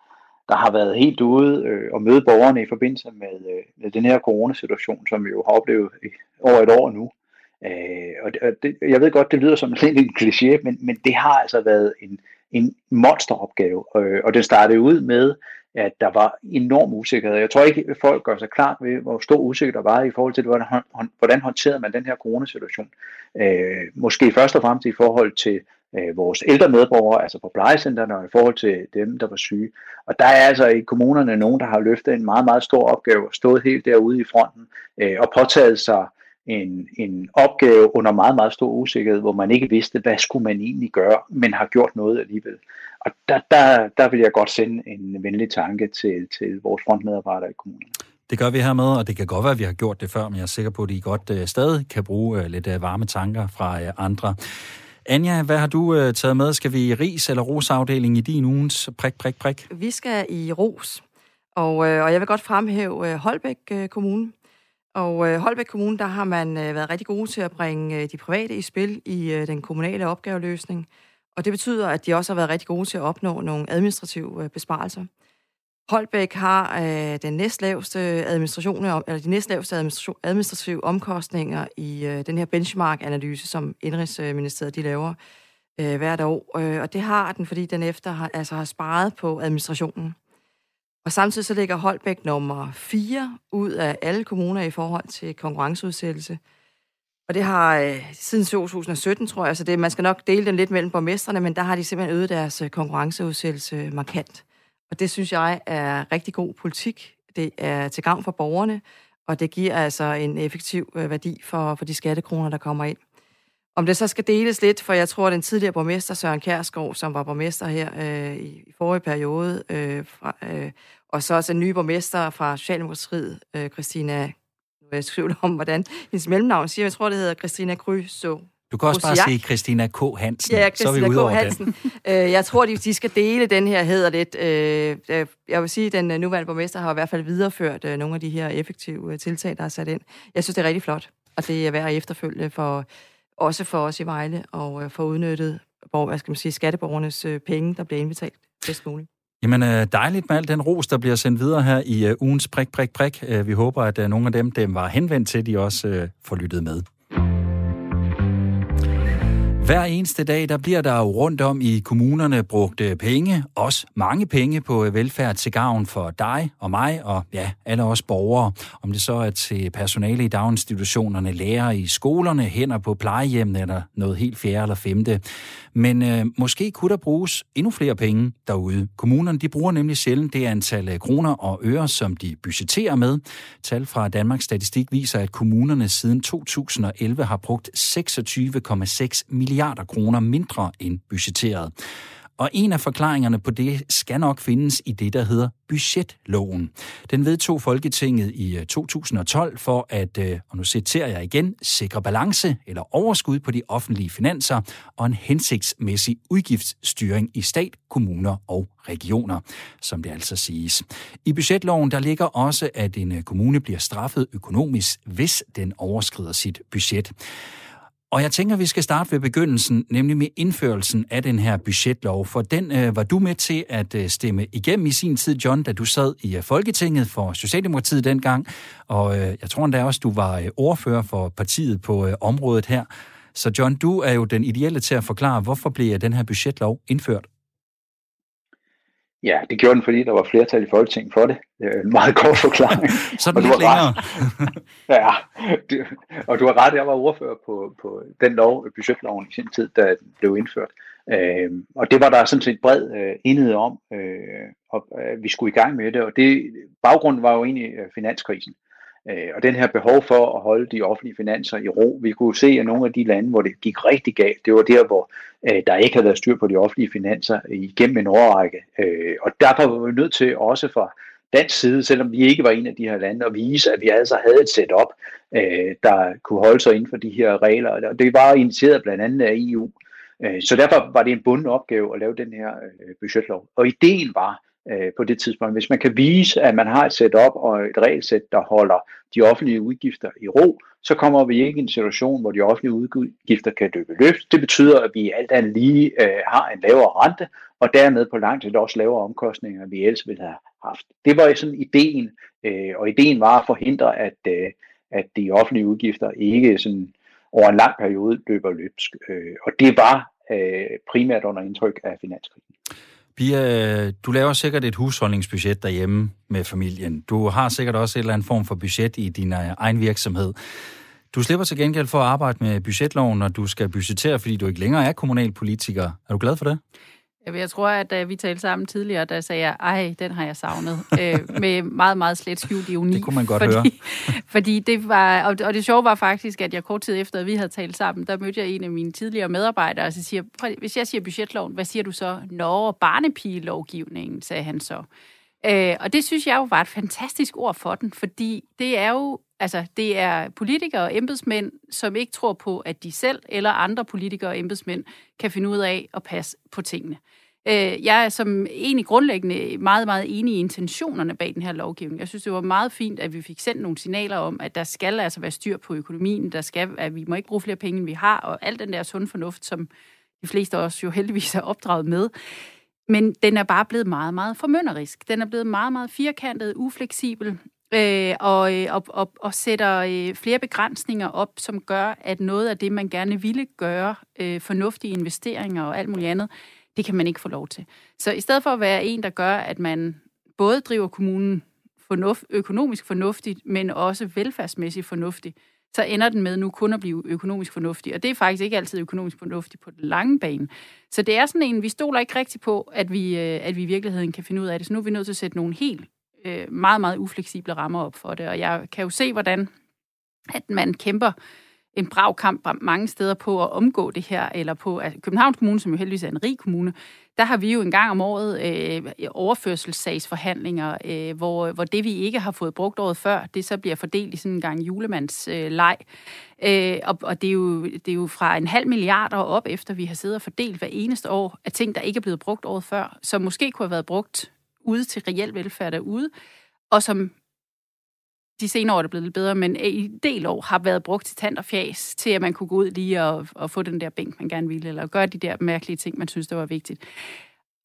der har været helt ude øh, og møde borgerne i forbindelse med, øh, med den her coronasituation, som vi jo har oplevet i over et år nu. Øh, Og det, jeg ved godt, det lyder som en, en kliché, men, men det har altså været en, en monsteropgave, øh, og den startede ud med, at der var enorm usikkerhed. Jeg tror ikke, at folk gør sig klart ved, hvor stor usikkerhed der var i forhold til, hvordan, hvordan håndterede man den her coronasituation. Øh, måske først og fremmest i forhold til øh, vores ældre medborgere, altså på plejecentrene, og i forhold til dem, der var syge. Og der er altså i kommunerne nogen, der har løftet en meget, meget stor opgave og stået helt derude i fronten øh, og påtaget sig en, en opgave under meget, meget stor usikkerhed, hvor man ikke vidste, hvad skulle man egentlig gøre, men har gjort noget alligevel. Og der, der, der vil jeg godt sende en venlig tanke til, til vores frontmedarbejdere i kommunen. Det gør vi her med, og det kan godt være, at vi har gjort det før, men jeg er sikker på, at I godt uh, stadig kan bruge uh, lidt uh, varme tanker fra uh, andre. Anja, hvad har du uh, taget med? Skal vi i ris- eller rosafdeling i din ugens prik, prik, prik? Vi skal i ros, og, uh, og jeg vil godt fremhæve uh, Holbæk uh, Kommune. Og øh, Holbæk Kommune, der har man øh, været rigtig gode til at bringe øh, de private i spil i øh, den kommunale opgaveløsning. Og det betyder, at de også har været rigtig gode til at opnå nogle administrative øh, besparelser. Holbæk har øh, den næstlaveste administration, øh, eller de næstlaveste administration, administrative omkostninger i øh, den her benchmark-analyse, som Indrigsministeriet de laver øh, hvert år. Øh, og det har den, fordi den efter har, altså har sparet på administrationen. Og samtidig så ligger Holbæk nummer 4 ud af alle kommuner i forhold til konkurrenceudsættelse. Og det har øh, siden 2017, tror jeg, så det, man skal nok dele den lidt mellem borgmestrene, men der har de simpelthen øget deres øh, konkurrenceudsættelse markant. Og det synes jeg er rigtig god politik. Det er til gavn for borgerne, og det giver altså en effektiv øh, værdi for, for de skattekroner, der kommer ind. Om det så skal deles lidt, for jeg tror, at den tidligere borgmester Søren Kærsgaard, som var borgmester her øh, i forrige periode, øh, fra, øh, og så også en ny borgmester fra Socialdemokratiet, øh, Christina nu er jeg tvivl om, hvordan hendes mellemnavn siger. Jeg tror, det hedder Christina Kryso. Du kan også bare sige Christina K. Hansen. Ja, Christina så er vi K. Hansen. Øh, jeg tror, de, de skal dele den her hedder lidt. Øh, øh, jeg vil sige, at den nuværende borgmester har i hvert fald videreført nogle af de her effektive tiltag, der er sat ind. Jeg synes, det er rigtig flot, og det er værd at efterfølge for, også for os i Vejle, og øh, for udnyttet hvad skal man sige, skatteborgernes øh, penge, der bliver indbetalt bedst muligt. Jamen øh, dejligt med al den ros, der bliver sendt videre her i øh, ugens prik, prik, prik. Vi håber, at nogle af dem, dem var henvendt til, de også uh, får lyttet med. Hver eneste dag, der bliver der jo rundt om i kommunerne brugt øh, penge, også mange penge på øh, velfærd til gavn for dig og mig og ja, alle os borgere. Om det så er til personale i daginstitutionerne, lærere i skolerne, hænder på plejehjemmene eller noget helt fjerde eller femte. Men øh, måske kunne der bruges endnu flere penge derude. Kommunerne de bruger nemlig sjældent det antal øh, kroner og øre, som de budgetterer med. Tal fra Danmarks Statistik viser, at kommunerne siden 2011 har brugt 26,6 milliarder kroner mindre end budgetteret. Og en af forklaringerne på det skal nok findes i det, der hedder budgetloven. Den vedtog Folketinget i øh, 2012 for at, øh, og nu citerer jeg igen, sikre balance eller overskud på de offentlige finanser og en hensigtsmæssig udgiftsstyring i stat, kommuner og regioner, som det altså siges. I budgetloven der ligger også, at en øh, kommune bliver straffet økonomisk, hvis den overskrider sit budget. Og jeg tænker, vi skal starte ved begyndelsen, nemlig med indførelsen af den her budgetlov, for den øh, var du med til at øh, stemme igennem i sin tid, John, da du sad i øh, Folketinget for Socialdemokratiet dengang, og øh, jeg tror endda også, du var øh, ordfører for partiet på øh, området her. Så John, du er jo den ideelle til at forklare, hvorfor blev den her budgetlov indført? Ja, det gjorde den, fordi der var flertal i Folketinget for det. Det en meget kort forklaring. Så er lidt længere. ja, det, og du har ret, jeg var ordfører på, på den lov, budgetloven i sin tid, da den blev indført. Øh, og det var der sådan set bred øh, enighed om, øh, og øh, vi skulle i gang med det. Og det, baggrunden var jo egentlig øh, finanskrisen. Øh, og den her behov for at holde de offentlige finanser i ro. Vi kunne se, at nogle af de lande, hvor det gik rigtig galt, det var der, hvor øh, der ikke havde været styr på de offentlige finanser igennem en årrække. Øh, og derfor var vi nødt til også fra dansk side, selvom vi ikke var en af de her lande, at vise, at vi altså havde et setup, øh, der kunne holde sig inden for de her regler. Og det var initieret blandt andet af EU. Øh, så derfor var det en bunden opgave at lave den her øh, budgetlov. Og ideen var, øh, på det tidspunkt. Hvis man kan vise, at man har et setup og et regelsæt, der holder de offentlige udgifter i ro, så kommer vi ikke i en situation, hvor de offentlige udgifter kan løbe løft. Det betyder, at vi alt andet lige øh, har en lavere rente, og dermed på langt sigt også lavere omkostninger, end vi ellers ville have haft. Det var sådan ideen, øh, og ideen var at forhindre, at, øh, at de offentlige udgifter ikke sådan over en lang periode løber løbsk. Øh, og det var øh, primært under indtryk af finanskrisen. Pia, øh, du laver sikkert et husholdningsbudget derhjemme med familien. Du har sikkert også en eller anden form for budget i din øh, egen virksomhed. Du slipper til gengæld for at arbejde med budgetloven, når du skal budgettere, fordi du ikke længere er kommunalpolitiker. Er du glad for det? Jeg tror, at da vi talte sammen tidligere, der sagde jeg, ej, den har jeg savnet. øh, med meget, meget slet skjult ironi. Det kunne man godt fordi, høre. fordi det var, og, og det sjove var faktisk, at jeg kort tid efter, at vi havde talt sammen, der mødte jeg en af mine tidligere medarbejdere, og så siger, hvis jeg siger budgetloven, hvad siger du så? Nå, barnepigelovgivningen, sagde han så. Øh, og det synes jeg jo var et fantastisk ord for den, fordi det er jo Altså, det er politikere og embedsmænd, som ikke tror på, at de selv eller andre politikere og embedsmænd kan finde ud af at passe på tingene. Øh, jeg er som egentlig grundlæggende meget, meget enig i intentionerne bag den her lovgivning. Jeg synes, det var meget fint, at vi fik sendt nogle signaler om, at der skal altså være styr på økonomien, der skal, at vi må ikke bruge flere penge, end vi har, og alt den der sund fornuft, som de fleste af os jo heldigvis er opdraget med. Men den er bare blevet meget, meget formønderisk. Den er blevet meget, meget firkantet, ufleksibel, øh, og, øh, og, og, og sætter øh, flere begrænsninger op, som gør, at noget af det, man gerne ville gøre, øh, fornuftige investeringer og alt muligt andet, det kan man ikke få lov til. Så i stedet for at være en, der gør, at man både driver kommunen fornuft, økonomisk fornuftigt, men også velfærdsmæssigt fornuftigt, så ender den med nu kun at blive økonomisk fornuftig. Og det er faktisk ikke altid økonomisk fornuftigt på den lange bane. Så det er sådan en, vi stoler ikke rigtigt på, at vi, øh, at vi i virkeligheden kan finde ud af det. Så nu er vi nødt til at sætte nogle helt øh, meget, meget ufleksible rammer op for det. Og jeg kan jo se, hvordan at man kæmper en brav kamp mange steder på at omgå det her, eller på altså Københavns Kommune, som jo heldigvis er en rig kommune, der har vi jo en gang om året øh, overførselssagsforhandlinger, øh, hvor, hvor det, vi ikke har fået brugt året før, det så bliver fordelt i sådan en gang julemandsleg. øh. Øh, og og det, er jo, det er jo fra en halv milliard og op, efter vi har siddet og fordelt hver eneste år, af ting, der ikke er blevet brugt året før, som måske kunne have været brugt ude til reel velfærd derude, og som de senere år er det blevet lidt bedre, men i del år har været brugt til tand og fjas, til at man kunne gå ud lige og, og få den der bænk, man gerne ville, eller gøre de der mærkelige ting, man synes, der var vigtigt.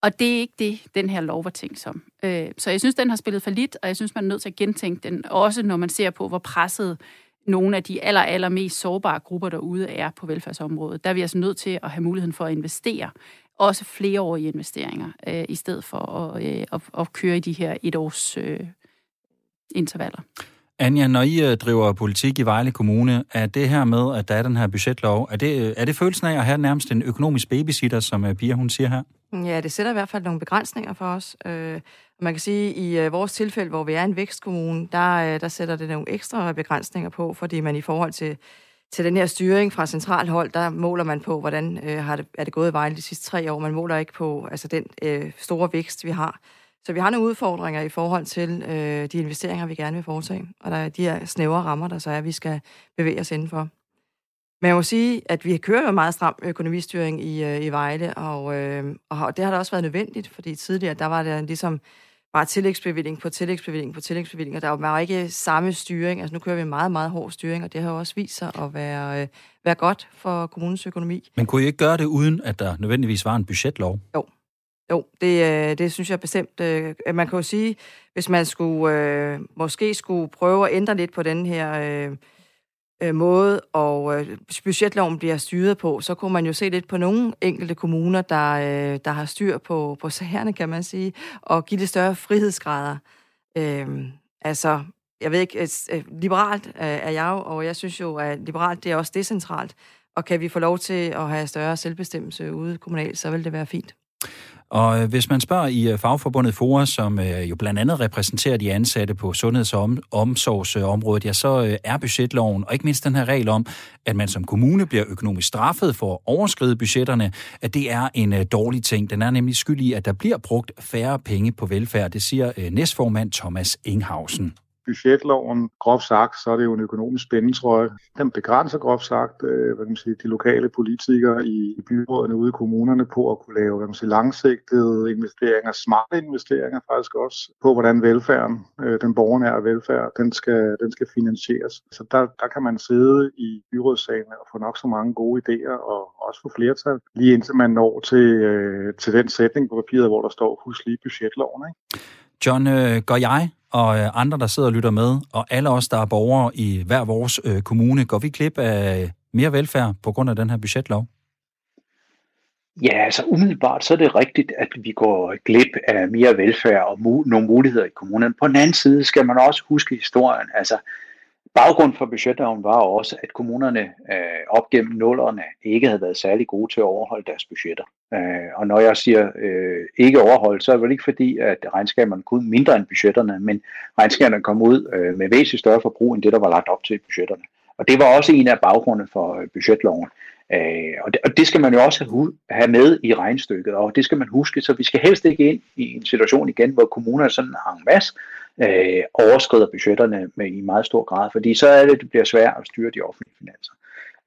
Og det er ikke det, den her lov var tænkt som. Øh, så jeg synes, den har spillet for lidt, og jeg synes, man er nødt til at gentænke den, også når man ser på, hvor presset nogle af de aller, aller mest sårbare grupper derude er på velfærdsområdet. Der er vi altså nødt til at have muligheden for at investere, også flereårige investeringer, øh, i stedet for at, øh, at, at køre i de her et års øh, intervaller. Anja, når I øh, driver politik i Vejle Kommune, er det her med, at der er den her budgetlov, er det, øh, er det følelsen af at have nærmest en økonomisk babysitter, som øh, Pia hun siger her? Ja, det sætter i hvert fald nogle begrænsninger for os. man kan sige, at i vores tilfælde, hvor vi er en vækstkommune, der, der sætter det nogle ekstra begrænsninger på, fordi man i forhold til, til den her styring fra central hold, der måler man på, hvordan øh, har det, er det gået i Vejle de sidste tre år. Man måler ikke på altså den øh, store vækst, vi har. Så vi har nogle udfordringer i forhold til øh, de investeringer, vi gerne vil foretage, og der er de her snævre rammer, der så er, at vi skal bevæge os indenfor. Men jeg må sige, at vi kører jo meget stram økonomistyring i, øh, i Vejle, og, øh, og det har da også været nødvendigt, fordi tidligere, der var det ligesom bare tillægsbevilling på tillægsbevilling på tillægsbevilling, og der var ikke samme styring. Altså nu kører vi meget, meget hård styring, og det har jo også vist sig at være, øh, være godt for kommunens økonomi. Men kunne I ikke gøre det, uden at der nødvendigvis var en budgetlov? Jo, jo, det, øh, det synes jeg bestemt. Øh, man kan jo sige, hvis man skulle øh, måske skulle prøve at ændre lidt på den her øh, øh, måde, og øh, budgetloven bliver styret på, så kunne man jo se lidt på nogle enkelte kommuner, der, øh, der har styr på, på sagerne, kan man sige, og give det større frihedsgrader. Øh, altså, jeg ved ikke, liberalt øh, er jeg jo, og jeg synes jo, at liberalt det er også decentralt, og kan vi få lov til at have større selvbestemmelse ude kommunalt, så vil det være fint. Og øh, hvis man spørger i øh, fagforbundet FORA, som øh, jo blandt andet repræsenterer de ansatte på sundheds- og omsorgsområdet, ja, så er budgetloven, og ikke mindst den her regel om, at man som kommune bliver økonomisk straffet for at overskride budgetterne, at det er en dårlig ting. Den er nemlig skyld i, at der bliver brugt færre penge på velfærd, det siger næstformand Thomas Inghausen budgetloven, groft sagt, så er det jo en økonomisk spændetrøje. Den begrænser groft sagt øh, hvad kan man sige, de lokale politikere i, i byrådene ude i kommunerne på at kunne lave hvad man sige, langsigtede investeringer, smarte investeringer faktisk også, på hvordan velfærden, øh, den borgernære velfærd, den skal, den skal finansieres. Så der, der kan man sidde i byrådssagen og få nok så mange gode idéer og også få flertal, lige indtil man når til, øh, til den sætning på papiret, hvor der står, husk lige budgetloven. Ikke? John, øh, går jeg og øh, andre, der sidder og lytter med, og alle os, der er borgere i hver vores øh, kommune, går vi klip af mere velfærd på grund af den her budgetlov? Ja, altså umiddelbart så er det rigtigt, at vi går glip af mere velfærd og mu- nogle muligheder i kommunen. På den anden side skal man også huske historien. Altså, Baggrund for budgetloven var også, at kommunerne øh, op gennem nullerne ikke havde været særlig gode til at overholde deres budgetter. Øh, og når jeg siger øh, ikke overholdt, så er det vel ikke fordi, at regnskaberne kunne mindre end budgetterne, men regnskaberne kom ud øh, med væsentligt større forbrug end det, der var lagt op til i budgetterne. Og det var også en af baggrundene for øh, budgetloven. Øh, og, det, og det skal man jo også have med i regnstykket, og det skal man huske, så vi skal helst ikke ind i en situation igen, hvor kommunerne sådan har en masse øh, overskrider budgetterne med i meget stor grad, fordi så er det, det bliver svært at styre de offentlige finanser.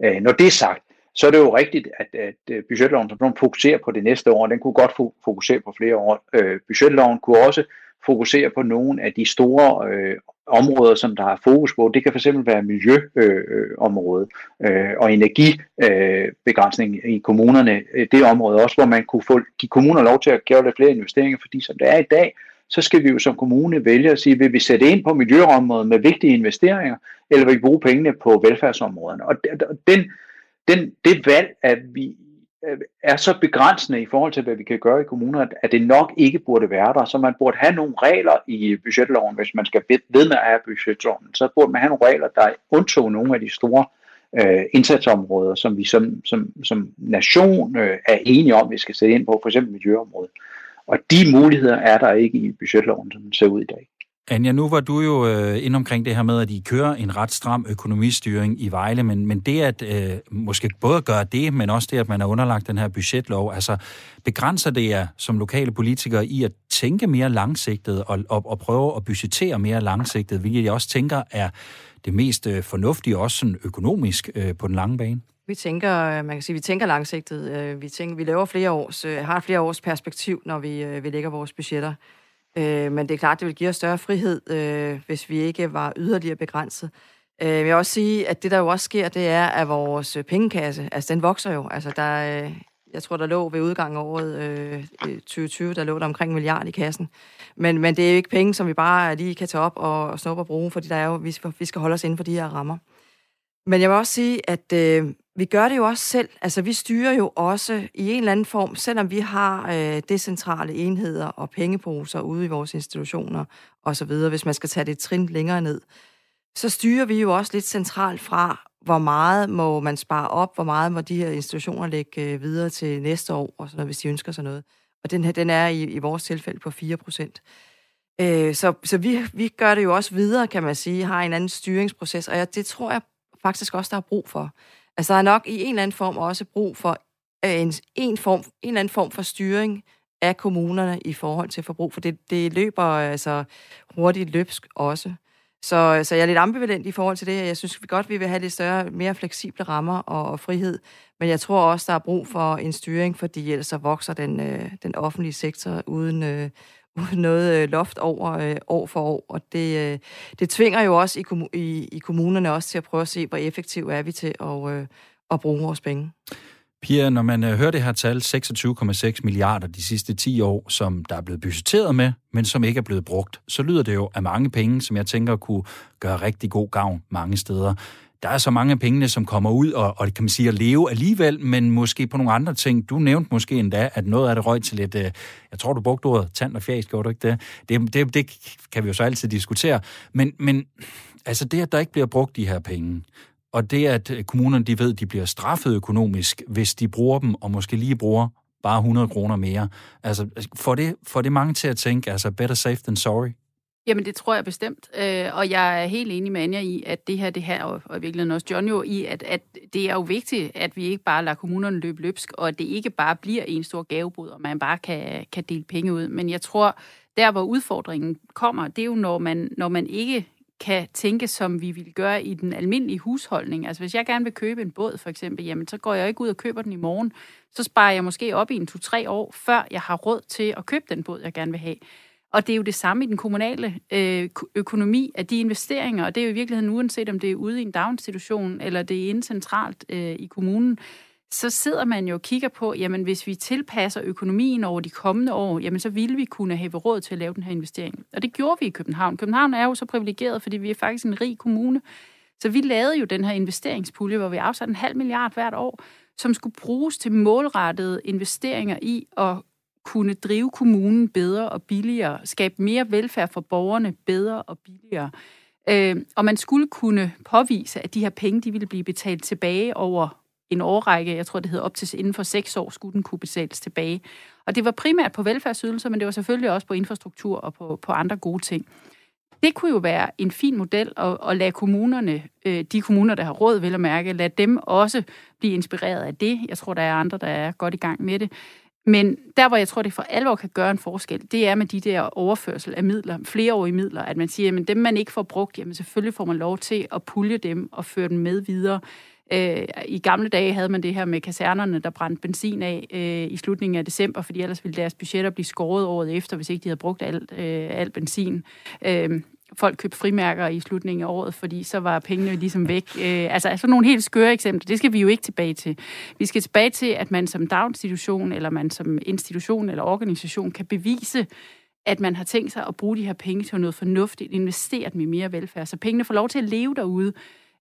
Øh, når det er sagt, så er det jo rigtigt, at, at øh, budgetloven som fokuserer på det næste år, den kunne godt fokusere på flere år. Øh, budgetloven kunne også fokusere på nogle af de store øh, områder, som der har fokus på. Det kan fx være miljøområdet øh, øh, øh og energibegrænsning øh, i kommunerne. Det område også, hvor man kunne få de kommuner lov til at gøre lidt flere investeringer, fordi som det er i dag, så skal vi jo som kommune vælge at sige, vil vi sætte ind på miljøområdet med vigtige investeringer, eller vil vi bruge pengene på velfærdsområderne? Og den, den, det valg, at vi øh, er så begrænsende i forhold til, hvad vi kan gøre i kommuner, at det nok ikke burde være der. Så man burde have nogle regler i budgetloven, hvis man skal ved med at have budgetloven. Så burde man have nogle regler, der undtog nogle af de store øh, indsatsområder, som vi som, som, som nation øh, er enige om, vi skal sætte ind på, for eksempel miljøområdet. Og de muligheder er der ikke i budgetloven, som den ser ud i dag. Anja, nu var du jo øh, ind omkring det her med, at I kører en ret stram økonomistyring i Vejle, men, men det at øh, måske både gøre det, men også det, at man er underlagt den her budgetlov, altså begrænser det jer som lokale politikere i at tænke mere langsigtet og, og, og prøve at budgettere mere langsigtet, hvilket jeg også tænker er det mest øh, fornuftige, også sådan økonomisk øh, på den lange bane? Vi tænker, øh, man kan sige, vi tænker langsigtet. Øh, vi, tænker, vi laver flere års, øh, har flere års perspektiv, når vi, vi lægger vores budgetter. Men det er klart, det vil give os større frihed, hvis vi ikke var yderligere begrænset. Jeg vil også sige, at det, der jo også sker, det er, at vores pengekasse, altså den vokser jo. Altså der, jeg tror, der lå ved udgangen af året 2020, der lå der omkring en milliard i kassen. Men, men det er jo ikke penge, som vi bare lige kan tage op og, og snuppe og bruge, fordi der er jo, vi, vi skal holde os inden for de her rammer. Men jeg vil også sige, at øh, vi gør det jo også selv. Altså, vi styrer jo også i en eller anden form, selvom vi har øh, decentrale enheder og pengeposer ude i vores institutioner osv., hvis man skal tage det trin længere ned, så styrer vi jo også lidt centralt fra, hvor meget må man spare op, hvor meget må de her institutioner lægge øh, videre til næste år, og sådan noget, hvis de ønsker sig noget. Og den her, den er i, i vores tilfælde på 4 procent. Øh, så så vi, vi gør det jo også videre, kan man sige, har en anden styringsproces, og jeg, det tror jeg faktisk også, der er brug for. Altså, der er nok i en eller anden form også brug for øh, en, en, form, en eller anden form for styring af kommunerne i forhold til forbrug, for det, det løber altså hurtigt løbsk også. Så, så jeg er lidt ambivalent i forhold til det. her. Jeg synes vi godt, vi vil have lidt større, mere fleksible rammer og, og frihed. Men jeg tror også, der er brug for en styring, fordi ellers så vokser den, øh, den offentlige sektor uden, øh, noget øh, loft over øh, år for år. Og det, øh, det tvinger jo også i, i, i kommunerne også til at prøve at se, hvor effektiv er vi til at, at bruge vores penge. Pia, når man hører det her tal, 26,6 milliarder de sidste 10 år, som der er blevet budgetteret med, men som ikke er blevet brugt, så lyder det jo af mange penge, som jeg tænker kunne gøre rigtig god gavn mange steder der er så mange af pengene, som kommer ud og, og kan man sige, at leve alligevel, men måske på nogle andre ting. Du nævnte måske endda, at noget af det røg til lidt, øh, jeg tror, du brugte ordet tand og fjæs, gjorde du ikke det? Det, det? det kan vi jo så altid diskutere. Men, men altså det, at der ikke bliver brugt de her penge, og det, at øh, kommunerne de ved, at de bliver straffet økonomisk, hvis de bruger dem, og måske lige bruger bare 100 kroner mere. Altså, får det, får det mange til at tænke, altså better safe than sorry? Jamen, det tror jeg bestemt. Øh, og jeg er helt enig med Anja i, at det her, det her, og, og i virkeligheden også John jo, i, at, at det er jo vigtigt, at vi ikke bare lader kommunerne løbe løbsk, og at det ikke bare bliver en stor gavebod, og man bare kan, kan dele penge ud. Men jeg tror, der hvor udfordringen kommer, det er jo, når man, når man ikke kan tænke, som vi vil gøre i den almindelige husholdning. Altså hvis jeg gerne vil købe en båd for eksempel, jamen så går jeg ikke ud og køber den i morgen. Så sparer jeg måske op i en to-tre år, før jeg har råd til at købe den båd, jeg gerne vil have. Og det er jo det samme i den kommunale øh, økonomi, at de investeringer, og det er jo i virkeligheden uanset om det er ude i en daginstitution, eller det er inde centralt øh, i kommunen, så sidder man jo og kigger på, jamen hvis vi tilpasser økonomien over de kommende år, jamen så ville vi kunne have råd til at lave den her investering. Og det gjorde vi i København. København er jo så privilegeret, fordi vi er faktisk en rig kommune. Så vi lavede jo den her investeringspulje, hvor vi afsatte en halv milliard hvert år, som skulle bruges til målrettede investeringer i at kunne drive kommunen bedre og billigere, skabe mere velfærd for borgerne bedre og billigere. Øh, og man skulle kunne påvise, at de her penge de ville blive betalt tilbage over en årrække, jeg tror det hedder op til inden for seks år, skulle den kunne betales tilbage. Og det var primært på velfærdsydelser, men det var selvfølgelig også på infrastruktur og på, på andre gode ting. Det kunne jo være en fin model at, at lade kommunerne, øh, de kommuner, der har råd, vil at mærke, lade dem også blive inspireret af det. Jeg tror, der er andre, der er godt i gang med det. Men der, hvor jeg tror, det for alvor kan gøre en forskel, det er med de der overførsel af midler, flereårige midler, at man siger, at dem, man ikke får brugt, jamen selvfølgelig får man lov til at pulje dem og føre dem med videre. Øh, I gamle dage havde man det her med kasernerne, der brændte benzin af øh, i slutningen af december, fordi ellers ville deres budgetter blive skåret året efter, hvis ikke de havde brugt alt, øh, alt benzin. Øh, folk købte frimærker i slutningen af året, fordi så var pengene ligesom væk. Øh, altså, sådan nogle helt skøre eksempler, det skal vi jo ikke tilbage til. Vi skal tilbage til, at man som daginstitution, eller man som institution eller organisation kan bevise, at man har tænkt sig at bruge de her penge til noget fornuftigt, investere dem i mere velfærd, så pengene får lov til at leve derude,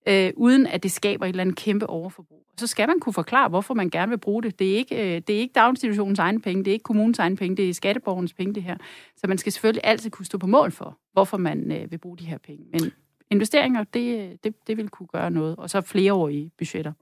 øh, uden at det skaber et eller andet kæmpe overforbrug. Så skal man kunne forklare, hvorfor man gerne vil bruge det. Det er ikke, øh, det er ikke daginstitutionens egne penge, det er ikke kommunens egne penge, det er skatteborgernes penge, det her. Så man skal selvfølgelig altid kunne stå på mål for, hvorfor man øh, vil bruge de her penge. Men investeringer, det, øh, det, det vil kunne gøre noget. Og så flereårige budgetter.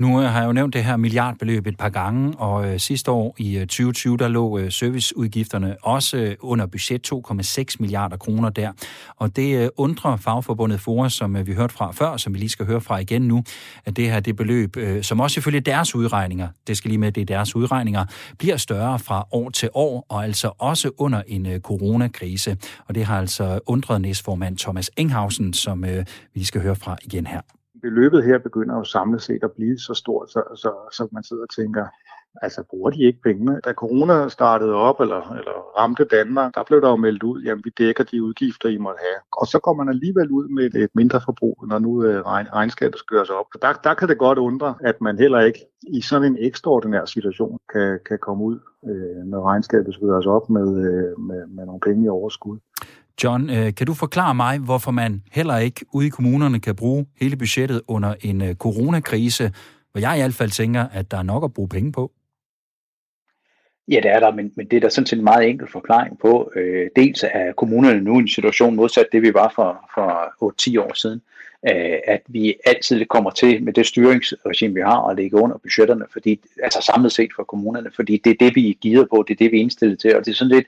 Nu øh, har jeg jo nævnt det her milliardbeløb et par gange, og øh, sidste år i øh, 2020, der lå øh, serviceudgifterne også øh, under budget 2,6 milliarder kroner der. Og det øh, undrer fagforbundet Fora, som øh, vi hørte fra før, som vi lige skal høre fra igen nu, at det her det beløb, øh, som også ifølge deres udregninger, det skal lige med, det er deres udregninger, bliver større fra år til år, og altså også under en øh, coronakrise. Og det har altså undret næstformand Thomas Enghausen, som øh, vi skal høre fra igen her beløbet her begynder jo samlet set at blive så stort, så, så, så man sidder og tænker, altså bruger de ikke pengene? Da corona startede op, eller, eller ramte Danmark, der blev der jo meldt ud, jamen vi dækker de udgifter, I måtte have. Og så kommer man alligevel ud med et mindre forbrug, når nu øh, regnskabet skal gøres op. Så der, der kan det godt undre, at man heller ikke i sådan en ekstraordinær situation kan, kan komme ud, øh, når regnskabet skal gøres op med, øh, med, med nogle penge i overskud. John, øh, kan du forklare mig, hvorfor man heller ikke ude i kommunerne kan bruge hele budgettet under en øh, coronakrise, hvor jeg i hvert fald tænker, at der er nok at bruge penge på? Ja, det er der, men, men det er der sådan set en meget enkel forklaring på. Øh, dels er kommunerne nu i en situation modsat det, vi var for, for 8-10 år siden, øh, at vi altid kommer til med det styringsregime, vi har, at ligge under budgetterne, fordi, altså samlet set for kommunerne, fordi det er det, vi er givet på, det er det, vi er indstillet til, og det er sådan lidt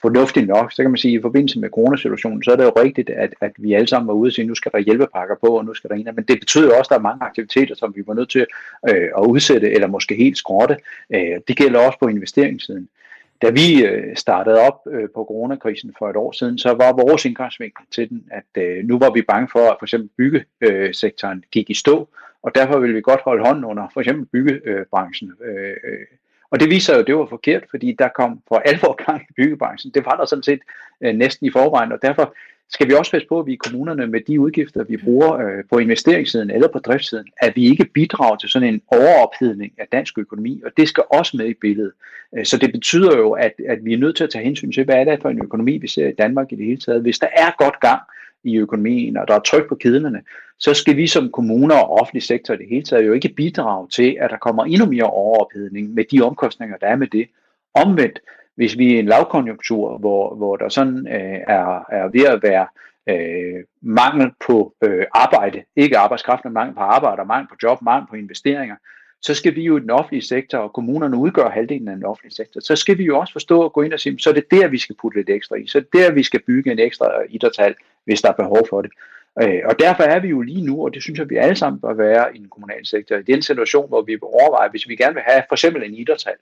fornuftigt nok, så kan man sige, at i forbindelse med coronasituationen, så er det jo rigtigt, at, at vi alle sammen var ude og sige, at nu skal der hjælpepakker på, og nu skal der en men det betyder også, at der er mange aktiviteter, som vi var nødt til øh, at udsætte, eller måske helt skrotte. Øh, det gælder også på investeringssiden. Da vi øh, startede op øh, på coronakrisen for et år siden, så var vores indgangsvinkel til den, at øh, nu var vi bange for, at for eksempel byggesektoren gik i stå, og derfor ville vi godt holde hånden under for eksempel byggebranchen. Øh, øh og det viser jo, at det var forkert, fordi der kom for alvor gang i byggebranchen. Det var der sådan set øh, næsten i forvejen, og derfor skal vi også passe på, at vi i kommunerne med de udgifter, vi bruger øh, på investeringssiden eller på driftssiden, at vi ikke bidrager til sådan en overophedning af dansk økonomi, og det skal også med i billedet. Øh, så det betyder jo, at, at vi er nødt til at tage hensyn til, hvad er det for en økonomi, vi ser i Danmark i det hele taget. Hvis der er godt gang i økonomien, og der er tryk på kedlerne, så skal vi som kommuner og offentlig sektor i det hele taget jo ikke bidrage til, at der kommer endnu mere overophedning med de omkostninger, der er med det. Omvendt, hvis vi er i en lavkonjunktur, hvor, hvor der sådan øh, er, er ved at være øh, mangel på øh, arbejde, ikke arbejdskraft, men mangel på arbejde, mangel på job, mangel på investeringer, så skal vi jo i den offentlige sektor, og kommunerne udgør halvdelen af den offentlige sektor, så skal vi jo også forstå og gå ind og sige, så er det der, vi skal putte lidt ekstra i. Så er det der, vi skal bygge en ekstra idrætshal, hvis der er behov for det. Øh, og derfor er vi jo lige nu, og det synes jeg, vi alle sammen bør være i den kommunale sektor, i den situation, hvor vi overvejer, overveje, hvis vi gerne vil have for eksempel en idrætshal,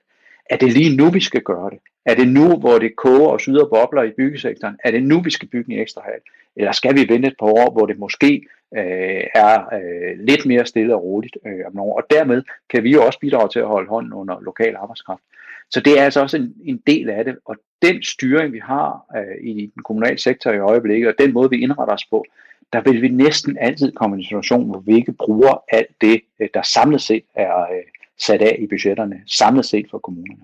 er det lige nu, vi skal gøre det? Er det nu, hvor det koger og syder bobler i byggesektoren? Er det nu, vi skal bygge en ekstra hal? eller skal vi vente et par år, hvor det måske øh, er øh, lidt mere stille og roligt øh, om nogle år. Og dermed kan vi jo også bidrage til at holde hånden under lokal arbejdskraft. Så det er altså også en, en del af det, og den styring, vi har øh, i den kommunale sektor i øjeblikket, og den måde, vi indretter os på, der vil vi næsten altid komme i en situation, hvor vi ikke bruger alt det, øh, der samlet set er øh, sat af i budgetterne, samlet set for kommunerne.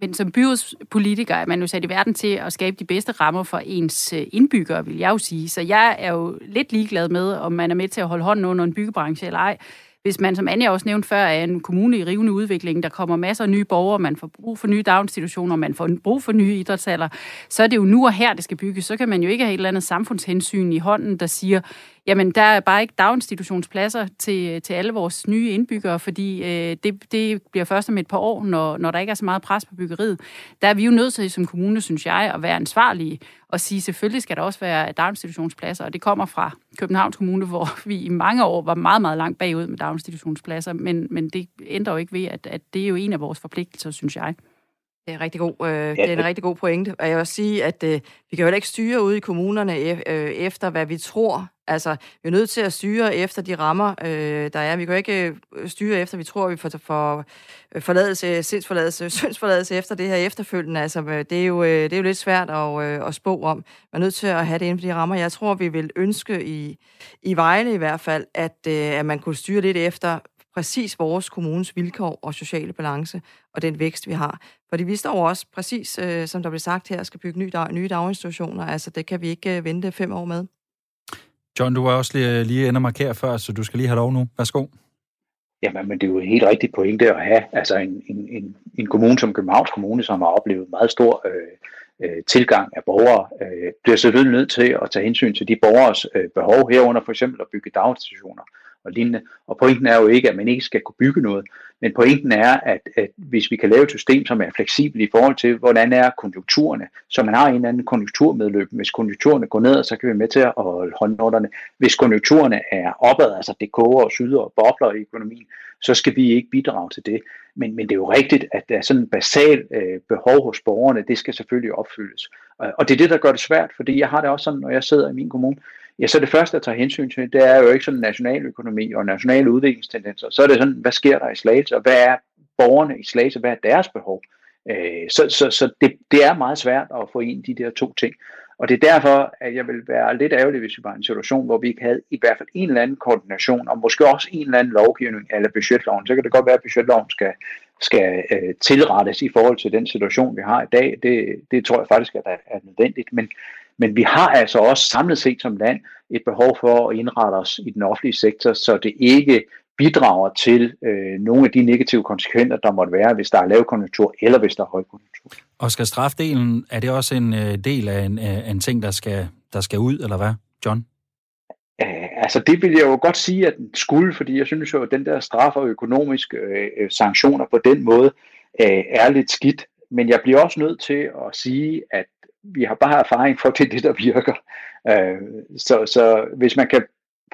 Men som byrådspolitiker er man jo sat i verden til at skabe de bedste rammer for ens øh, indbyggere, vil jeg jo sige. Så jeg er jo lidt ligeglad med, om man er med til at holde hånden under en byggebranche eller ej hvis man, som Anja også nævnte før, er en kommune i rivende udvikling, der kommer masser af nye borgere, man får brug for nye daginstitutioner, man får brug for nye idrætshaller, så er det jo nu og her, det skal bygges. Så kan man jo ikke have et eller andet samfundshensyn i hånden, der siger, jamen der er bare ikke daginstitutionspladser til, til alle vores nye indbyggere, fordi øh, det, det bliver først om et par år, når, når der ikke er så meget pres på byggeriet. Der er vi jo nødt til som kommune, synes jeg, at være ansvarlige og sige, selvfølgelig skal der også være daginstitutionspladser, og det kommer fra Københavns Kommune, hvor vi i mange år var meget, meget langt bagud med daginstitutionspladser, men, men det ændrer jo ikke ved, at, at det er jo en af vores forpligtelser, synes jeg. Det er, rigtig god, øh, det er en rigtig god pointe. Og jeg vil sige, at øh, vi kan jo ikke styre ude i kommunerne øh, efter, hvad vi tror. Altså, vi er nødt til at styre efter de rammer, øh, der er. Vi kan jo ikke øh, styre efter, vi tror, vi får for, øh, forladelse, sindsforladelse, syndsforladelse efter det her efterfølgende. Altså, øh, det er jo, det er jo lidt svært at, at spå om. Man er nødt til at have det inden for de rammer. Jeg tror, vi vil ønske i, i Vejle i hvert fald, at, at man kunne styre lidt efter, præcis vores kommunes vilkår og sociale balance og den vækst, vi har. Fordi vi står også præcis, øh, som der blev sagt her, skal bygge nye, dag, nye daginstitutioner. Altså, det kan vi ikke øh, vente fem år med. John, du var også lige, lige inde og markere før, så du skal lige have lov nu. Værsgo. Jamen, men det er jo helt rigtigt pointe at have. Altså en, en, en, en kommune som Københavns Kommune, som har oplevet meget stor øh, øh, tilgang af borgere, øh, bliver selvfølgelig nødt til at tage hensyn til de borgers øh, behov herunder for eksempel at bygge daginstitutioner og lignende. Og pointen er jo ikke, at man ikke skal kunne bygge noget, men pointen er, at, at hvis vi kan lave et system, som er fleksibelt i forhold til, hvordan er konjunkturerne, så man har en eller anden konjunkturmedløb. Hvis konjunkturerne går ned, så kan vi med til at holde håndnotterne. Hvis konjunkturerne er opad, altså det koger og syder og bobler i økonomien, så skal vi ikke bidrage til det. Men, men det er jo rigtigt, at der er sådan en basal øh, behov hos borgerne, det skal selvfølgelig opfyldes. Og, og det er det, der gør det svært, fordi jeg har det også sådan, når jeg sidder i min kommune, ja, så det første, jeg tager hensyn til, det er jo ikke sådan nationaløkonomi og nationale udviklingstendenser. Så er det sådan, hvad sker der i Slagelse, og hvad er borgerne i Slagelse, hvad er deres behov? Øh, så så, så det, det er meget svært at få ind de der to ting. Og det er derfor, at jeg vil være lidt ærgerlig, hvis vi var i en situation, hvor vi ikke havde i hvert fald en eller anden koordination, og måske også en eller anden lovgivning, eller budgetloven. Så kan det godt være, at budgetloven skal, skal øh, tilrettes i forhold til den situation, vi har i dag. Det, det tror jeg faktisk er, er nødvendigt. Men, men vi har altså også samlet set som land et behov for at indrette os i den offentlige sektor, så det ikke bidrager til øh, nogle af de negative konsekvenser, der måtte være, hvis der er lavkonjunktur eller hvis der er højkonjunktur. Og skal strafdelen, er det også en øh, del af en, øh, en ting, der skal, der skal ud, eller hvad, John? Æh, altså det vil jeg jo godt sige, at den skulle, fordi jeg synes jo, at den der straf og økonomiske øh, øh, sanktioner på den måde øh, er lidt skidt. Men jeg bliver også nødt til at sige, at vi har bare erfaring for, at det er det, der virker. Øh, så, så hvis man kan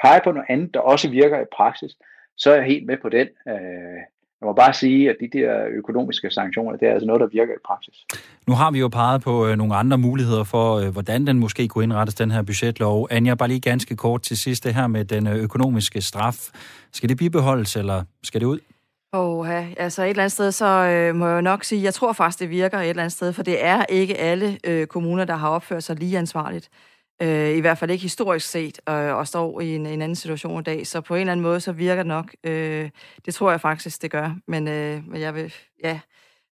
pege på noget andet, der også virker i praksis, så er jeg helt med på den. Øh, jeg må bare sige, at de der økonomiske sanktioner, det er altså noget, der virker i praksis. Nu har vi jo peget på øh, nogle andre muligheder for, øh, hvordan den måske kunne indrettes, den her budgetlov. Anja, bare lige ganske kort til sidst, det her med den øh, økonomiske straf. Skal det bibeholdes, eller skal det ud? Og ja, altså et eller andet sted, så øh, må jeg nok sige, jeg tror faktisk, det virker et eller andet sted, for det er ikke alle øh, kommuner, der har opført sig lige ansvarligt. Øh, I hvert fald ikke historisk set, øh, og står i en, en anden situation i dag. Så på en eller anden måde, så virker det nok. Øh, det tror jeg faktisk, det gør. Men, øh, men jeg vil, ja...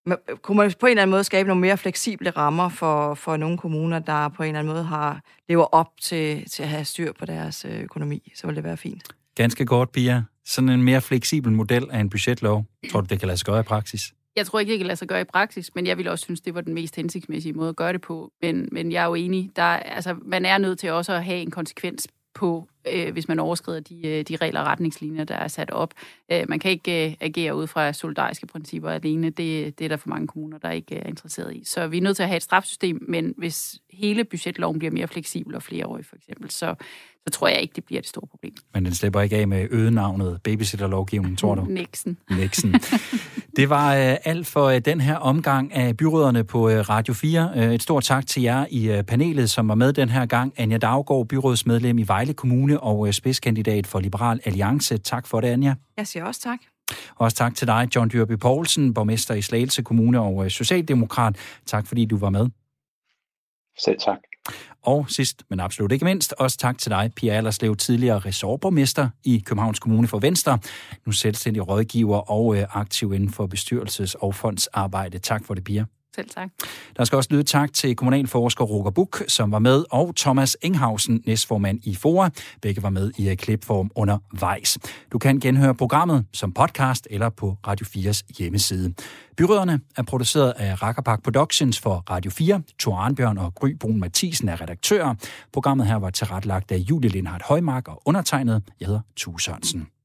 Man, øh, Kunne man på en eller anden måde skabe nogle mere fleksible rammer for, for nogle kommuner, der på en eller anden måde har lever op til, til at have styr på deres øh, økonomi, så vil det være fint. Ganske godt, Pia. Sådan en mere fleksibel model af en budgetlov, tror du, det kan lade sig gøre i praksis? Jeg tror ikke, det kan lade sig gøre i praksis, men jeg vil også synes, det var den mest hensigtsmæssige måde at gøre det på. Men, men jeg er jo enig, der, altså, man er nødt til også at have en konsekvens på øh, hvis man overskrider de, øh, de regler og retningslinjer, der er sat op. Øh, man kan ikke øh, agere ud fra solidariske principper alene. Det, det er der for mange kommuner, der ikke er interesseret i. Så vi er nødt til at have et strafsystem, men hvis hele budgetloven bliver mere fleksibel og flereårig for eksempel, så, så tror jeg ikke, det bliver et stort problem. Men den slipper ikke af med ødenavnet babysitterlovgivning, tror du? Nixon. Nixon. Det var øh, alt for øh, den her omgang af byråderne på øh, Radio 4. Øh, et stort tak til jer i øh, panelet, som var med den her gang. Anja Daggaard, byrådsmedlem i Vejle Kommune og øh, spidskandidat for Liberal Alliance. Tak for det, Anja. Jeg siger også tak. Også tak til dig, John Dyrby Poulsen, borgmester i Slagelse Kommune og øh, Socialdemokrat. Tak fordi du var med. Selv tak. Og sidst, men absolut ikke mindst, også tak til dig, Pia Allerslev, tidligere ressortborgmester i Københavns Kommune for Venstre, nu selvstændig rådgiver og øh, aktiv inden for bestyrelses- og fondsarbejde. Tak for det, Pia. Selv tak. Der skal også lyde tak til kommunalforsker Roger Buk, som var med, og Thomas Enghausen, næstformand i FOA. Begge var med i klipform undervejs. Du kan genhøre programmet som podcast eller på Radio 4's hjemmeside. Byråderne er produceret af Rakkerpark Productions for Radio 4. Thor Arnbjørn og Gry Brun Mathisen er redaktører. Programmet her var tilrettelagt af Julie Lindhardt Højmark og undertegnet. Jeg hedder Tue Sørensen.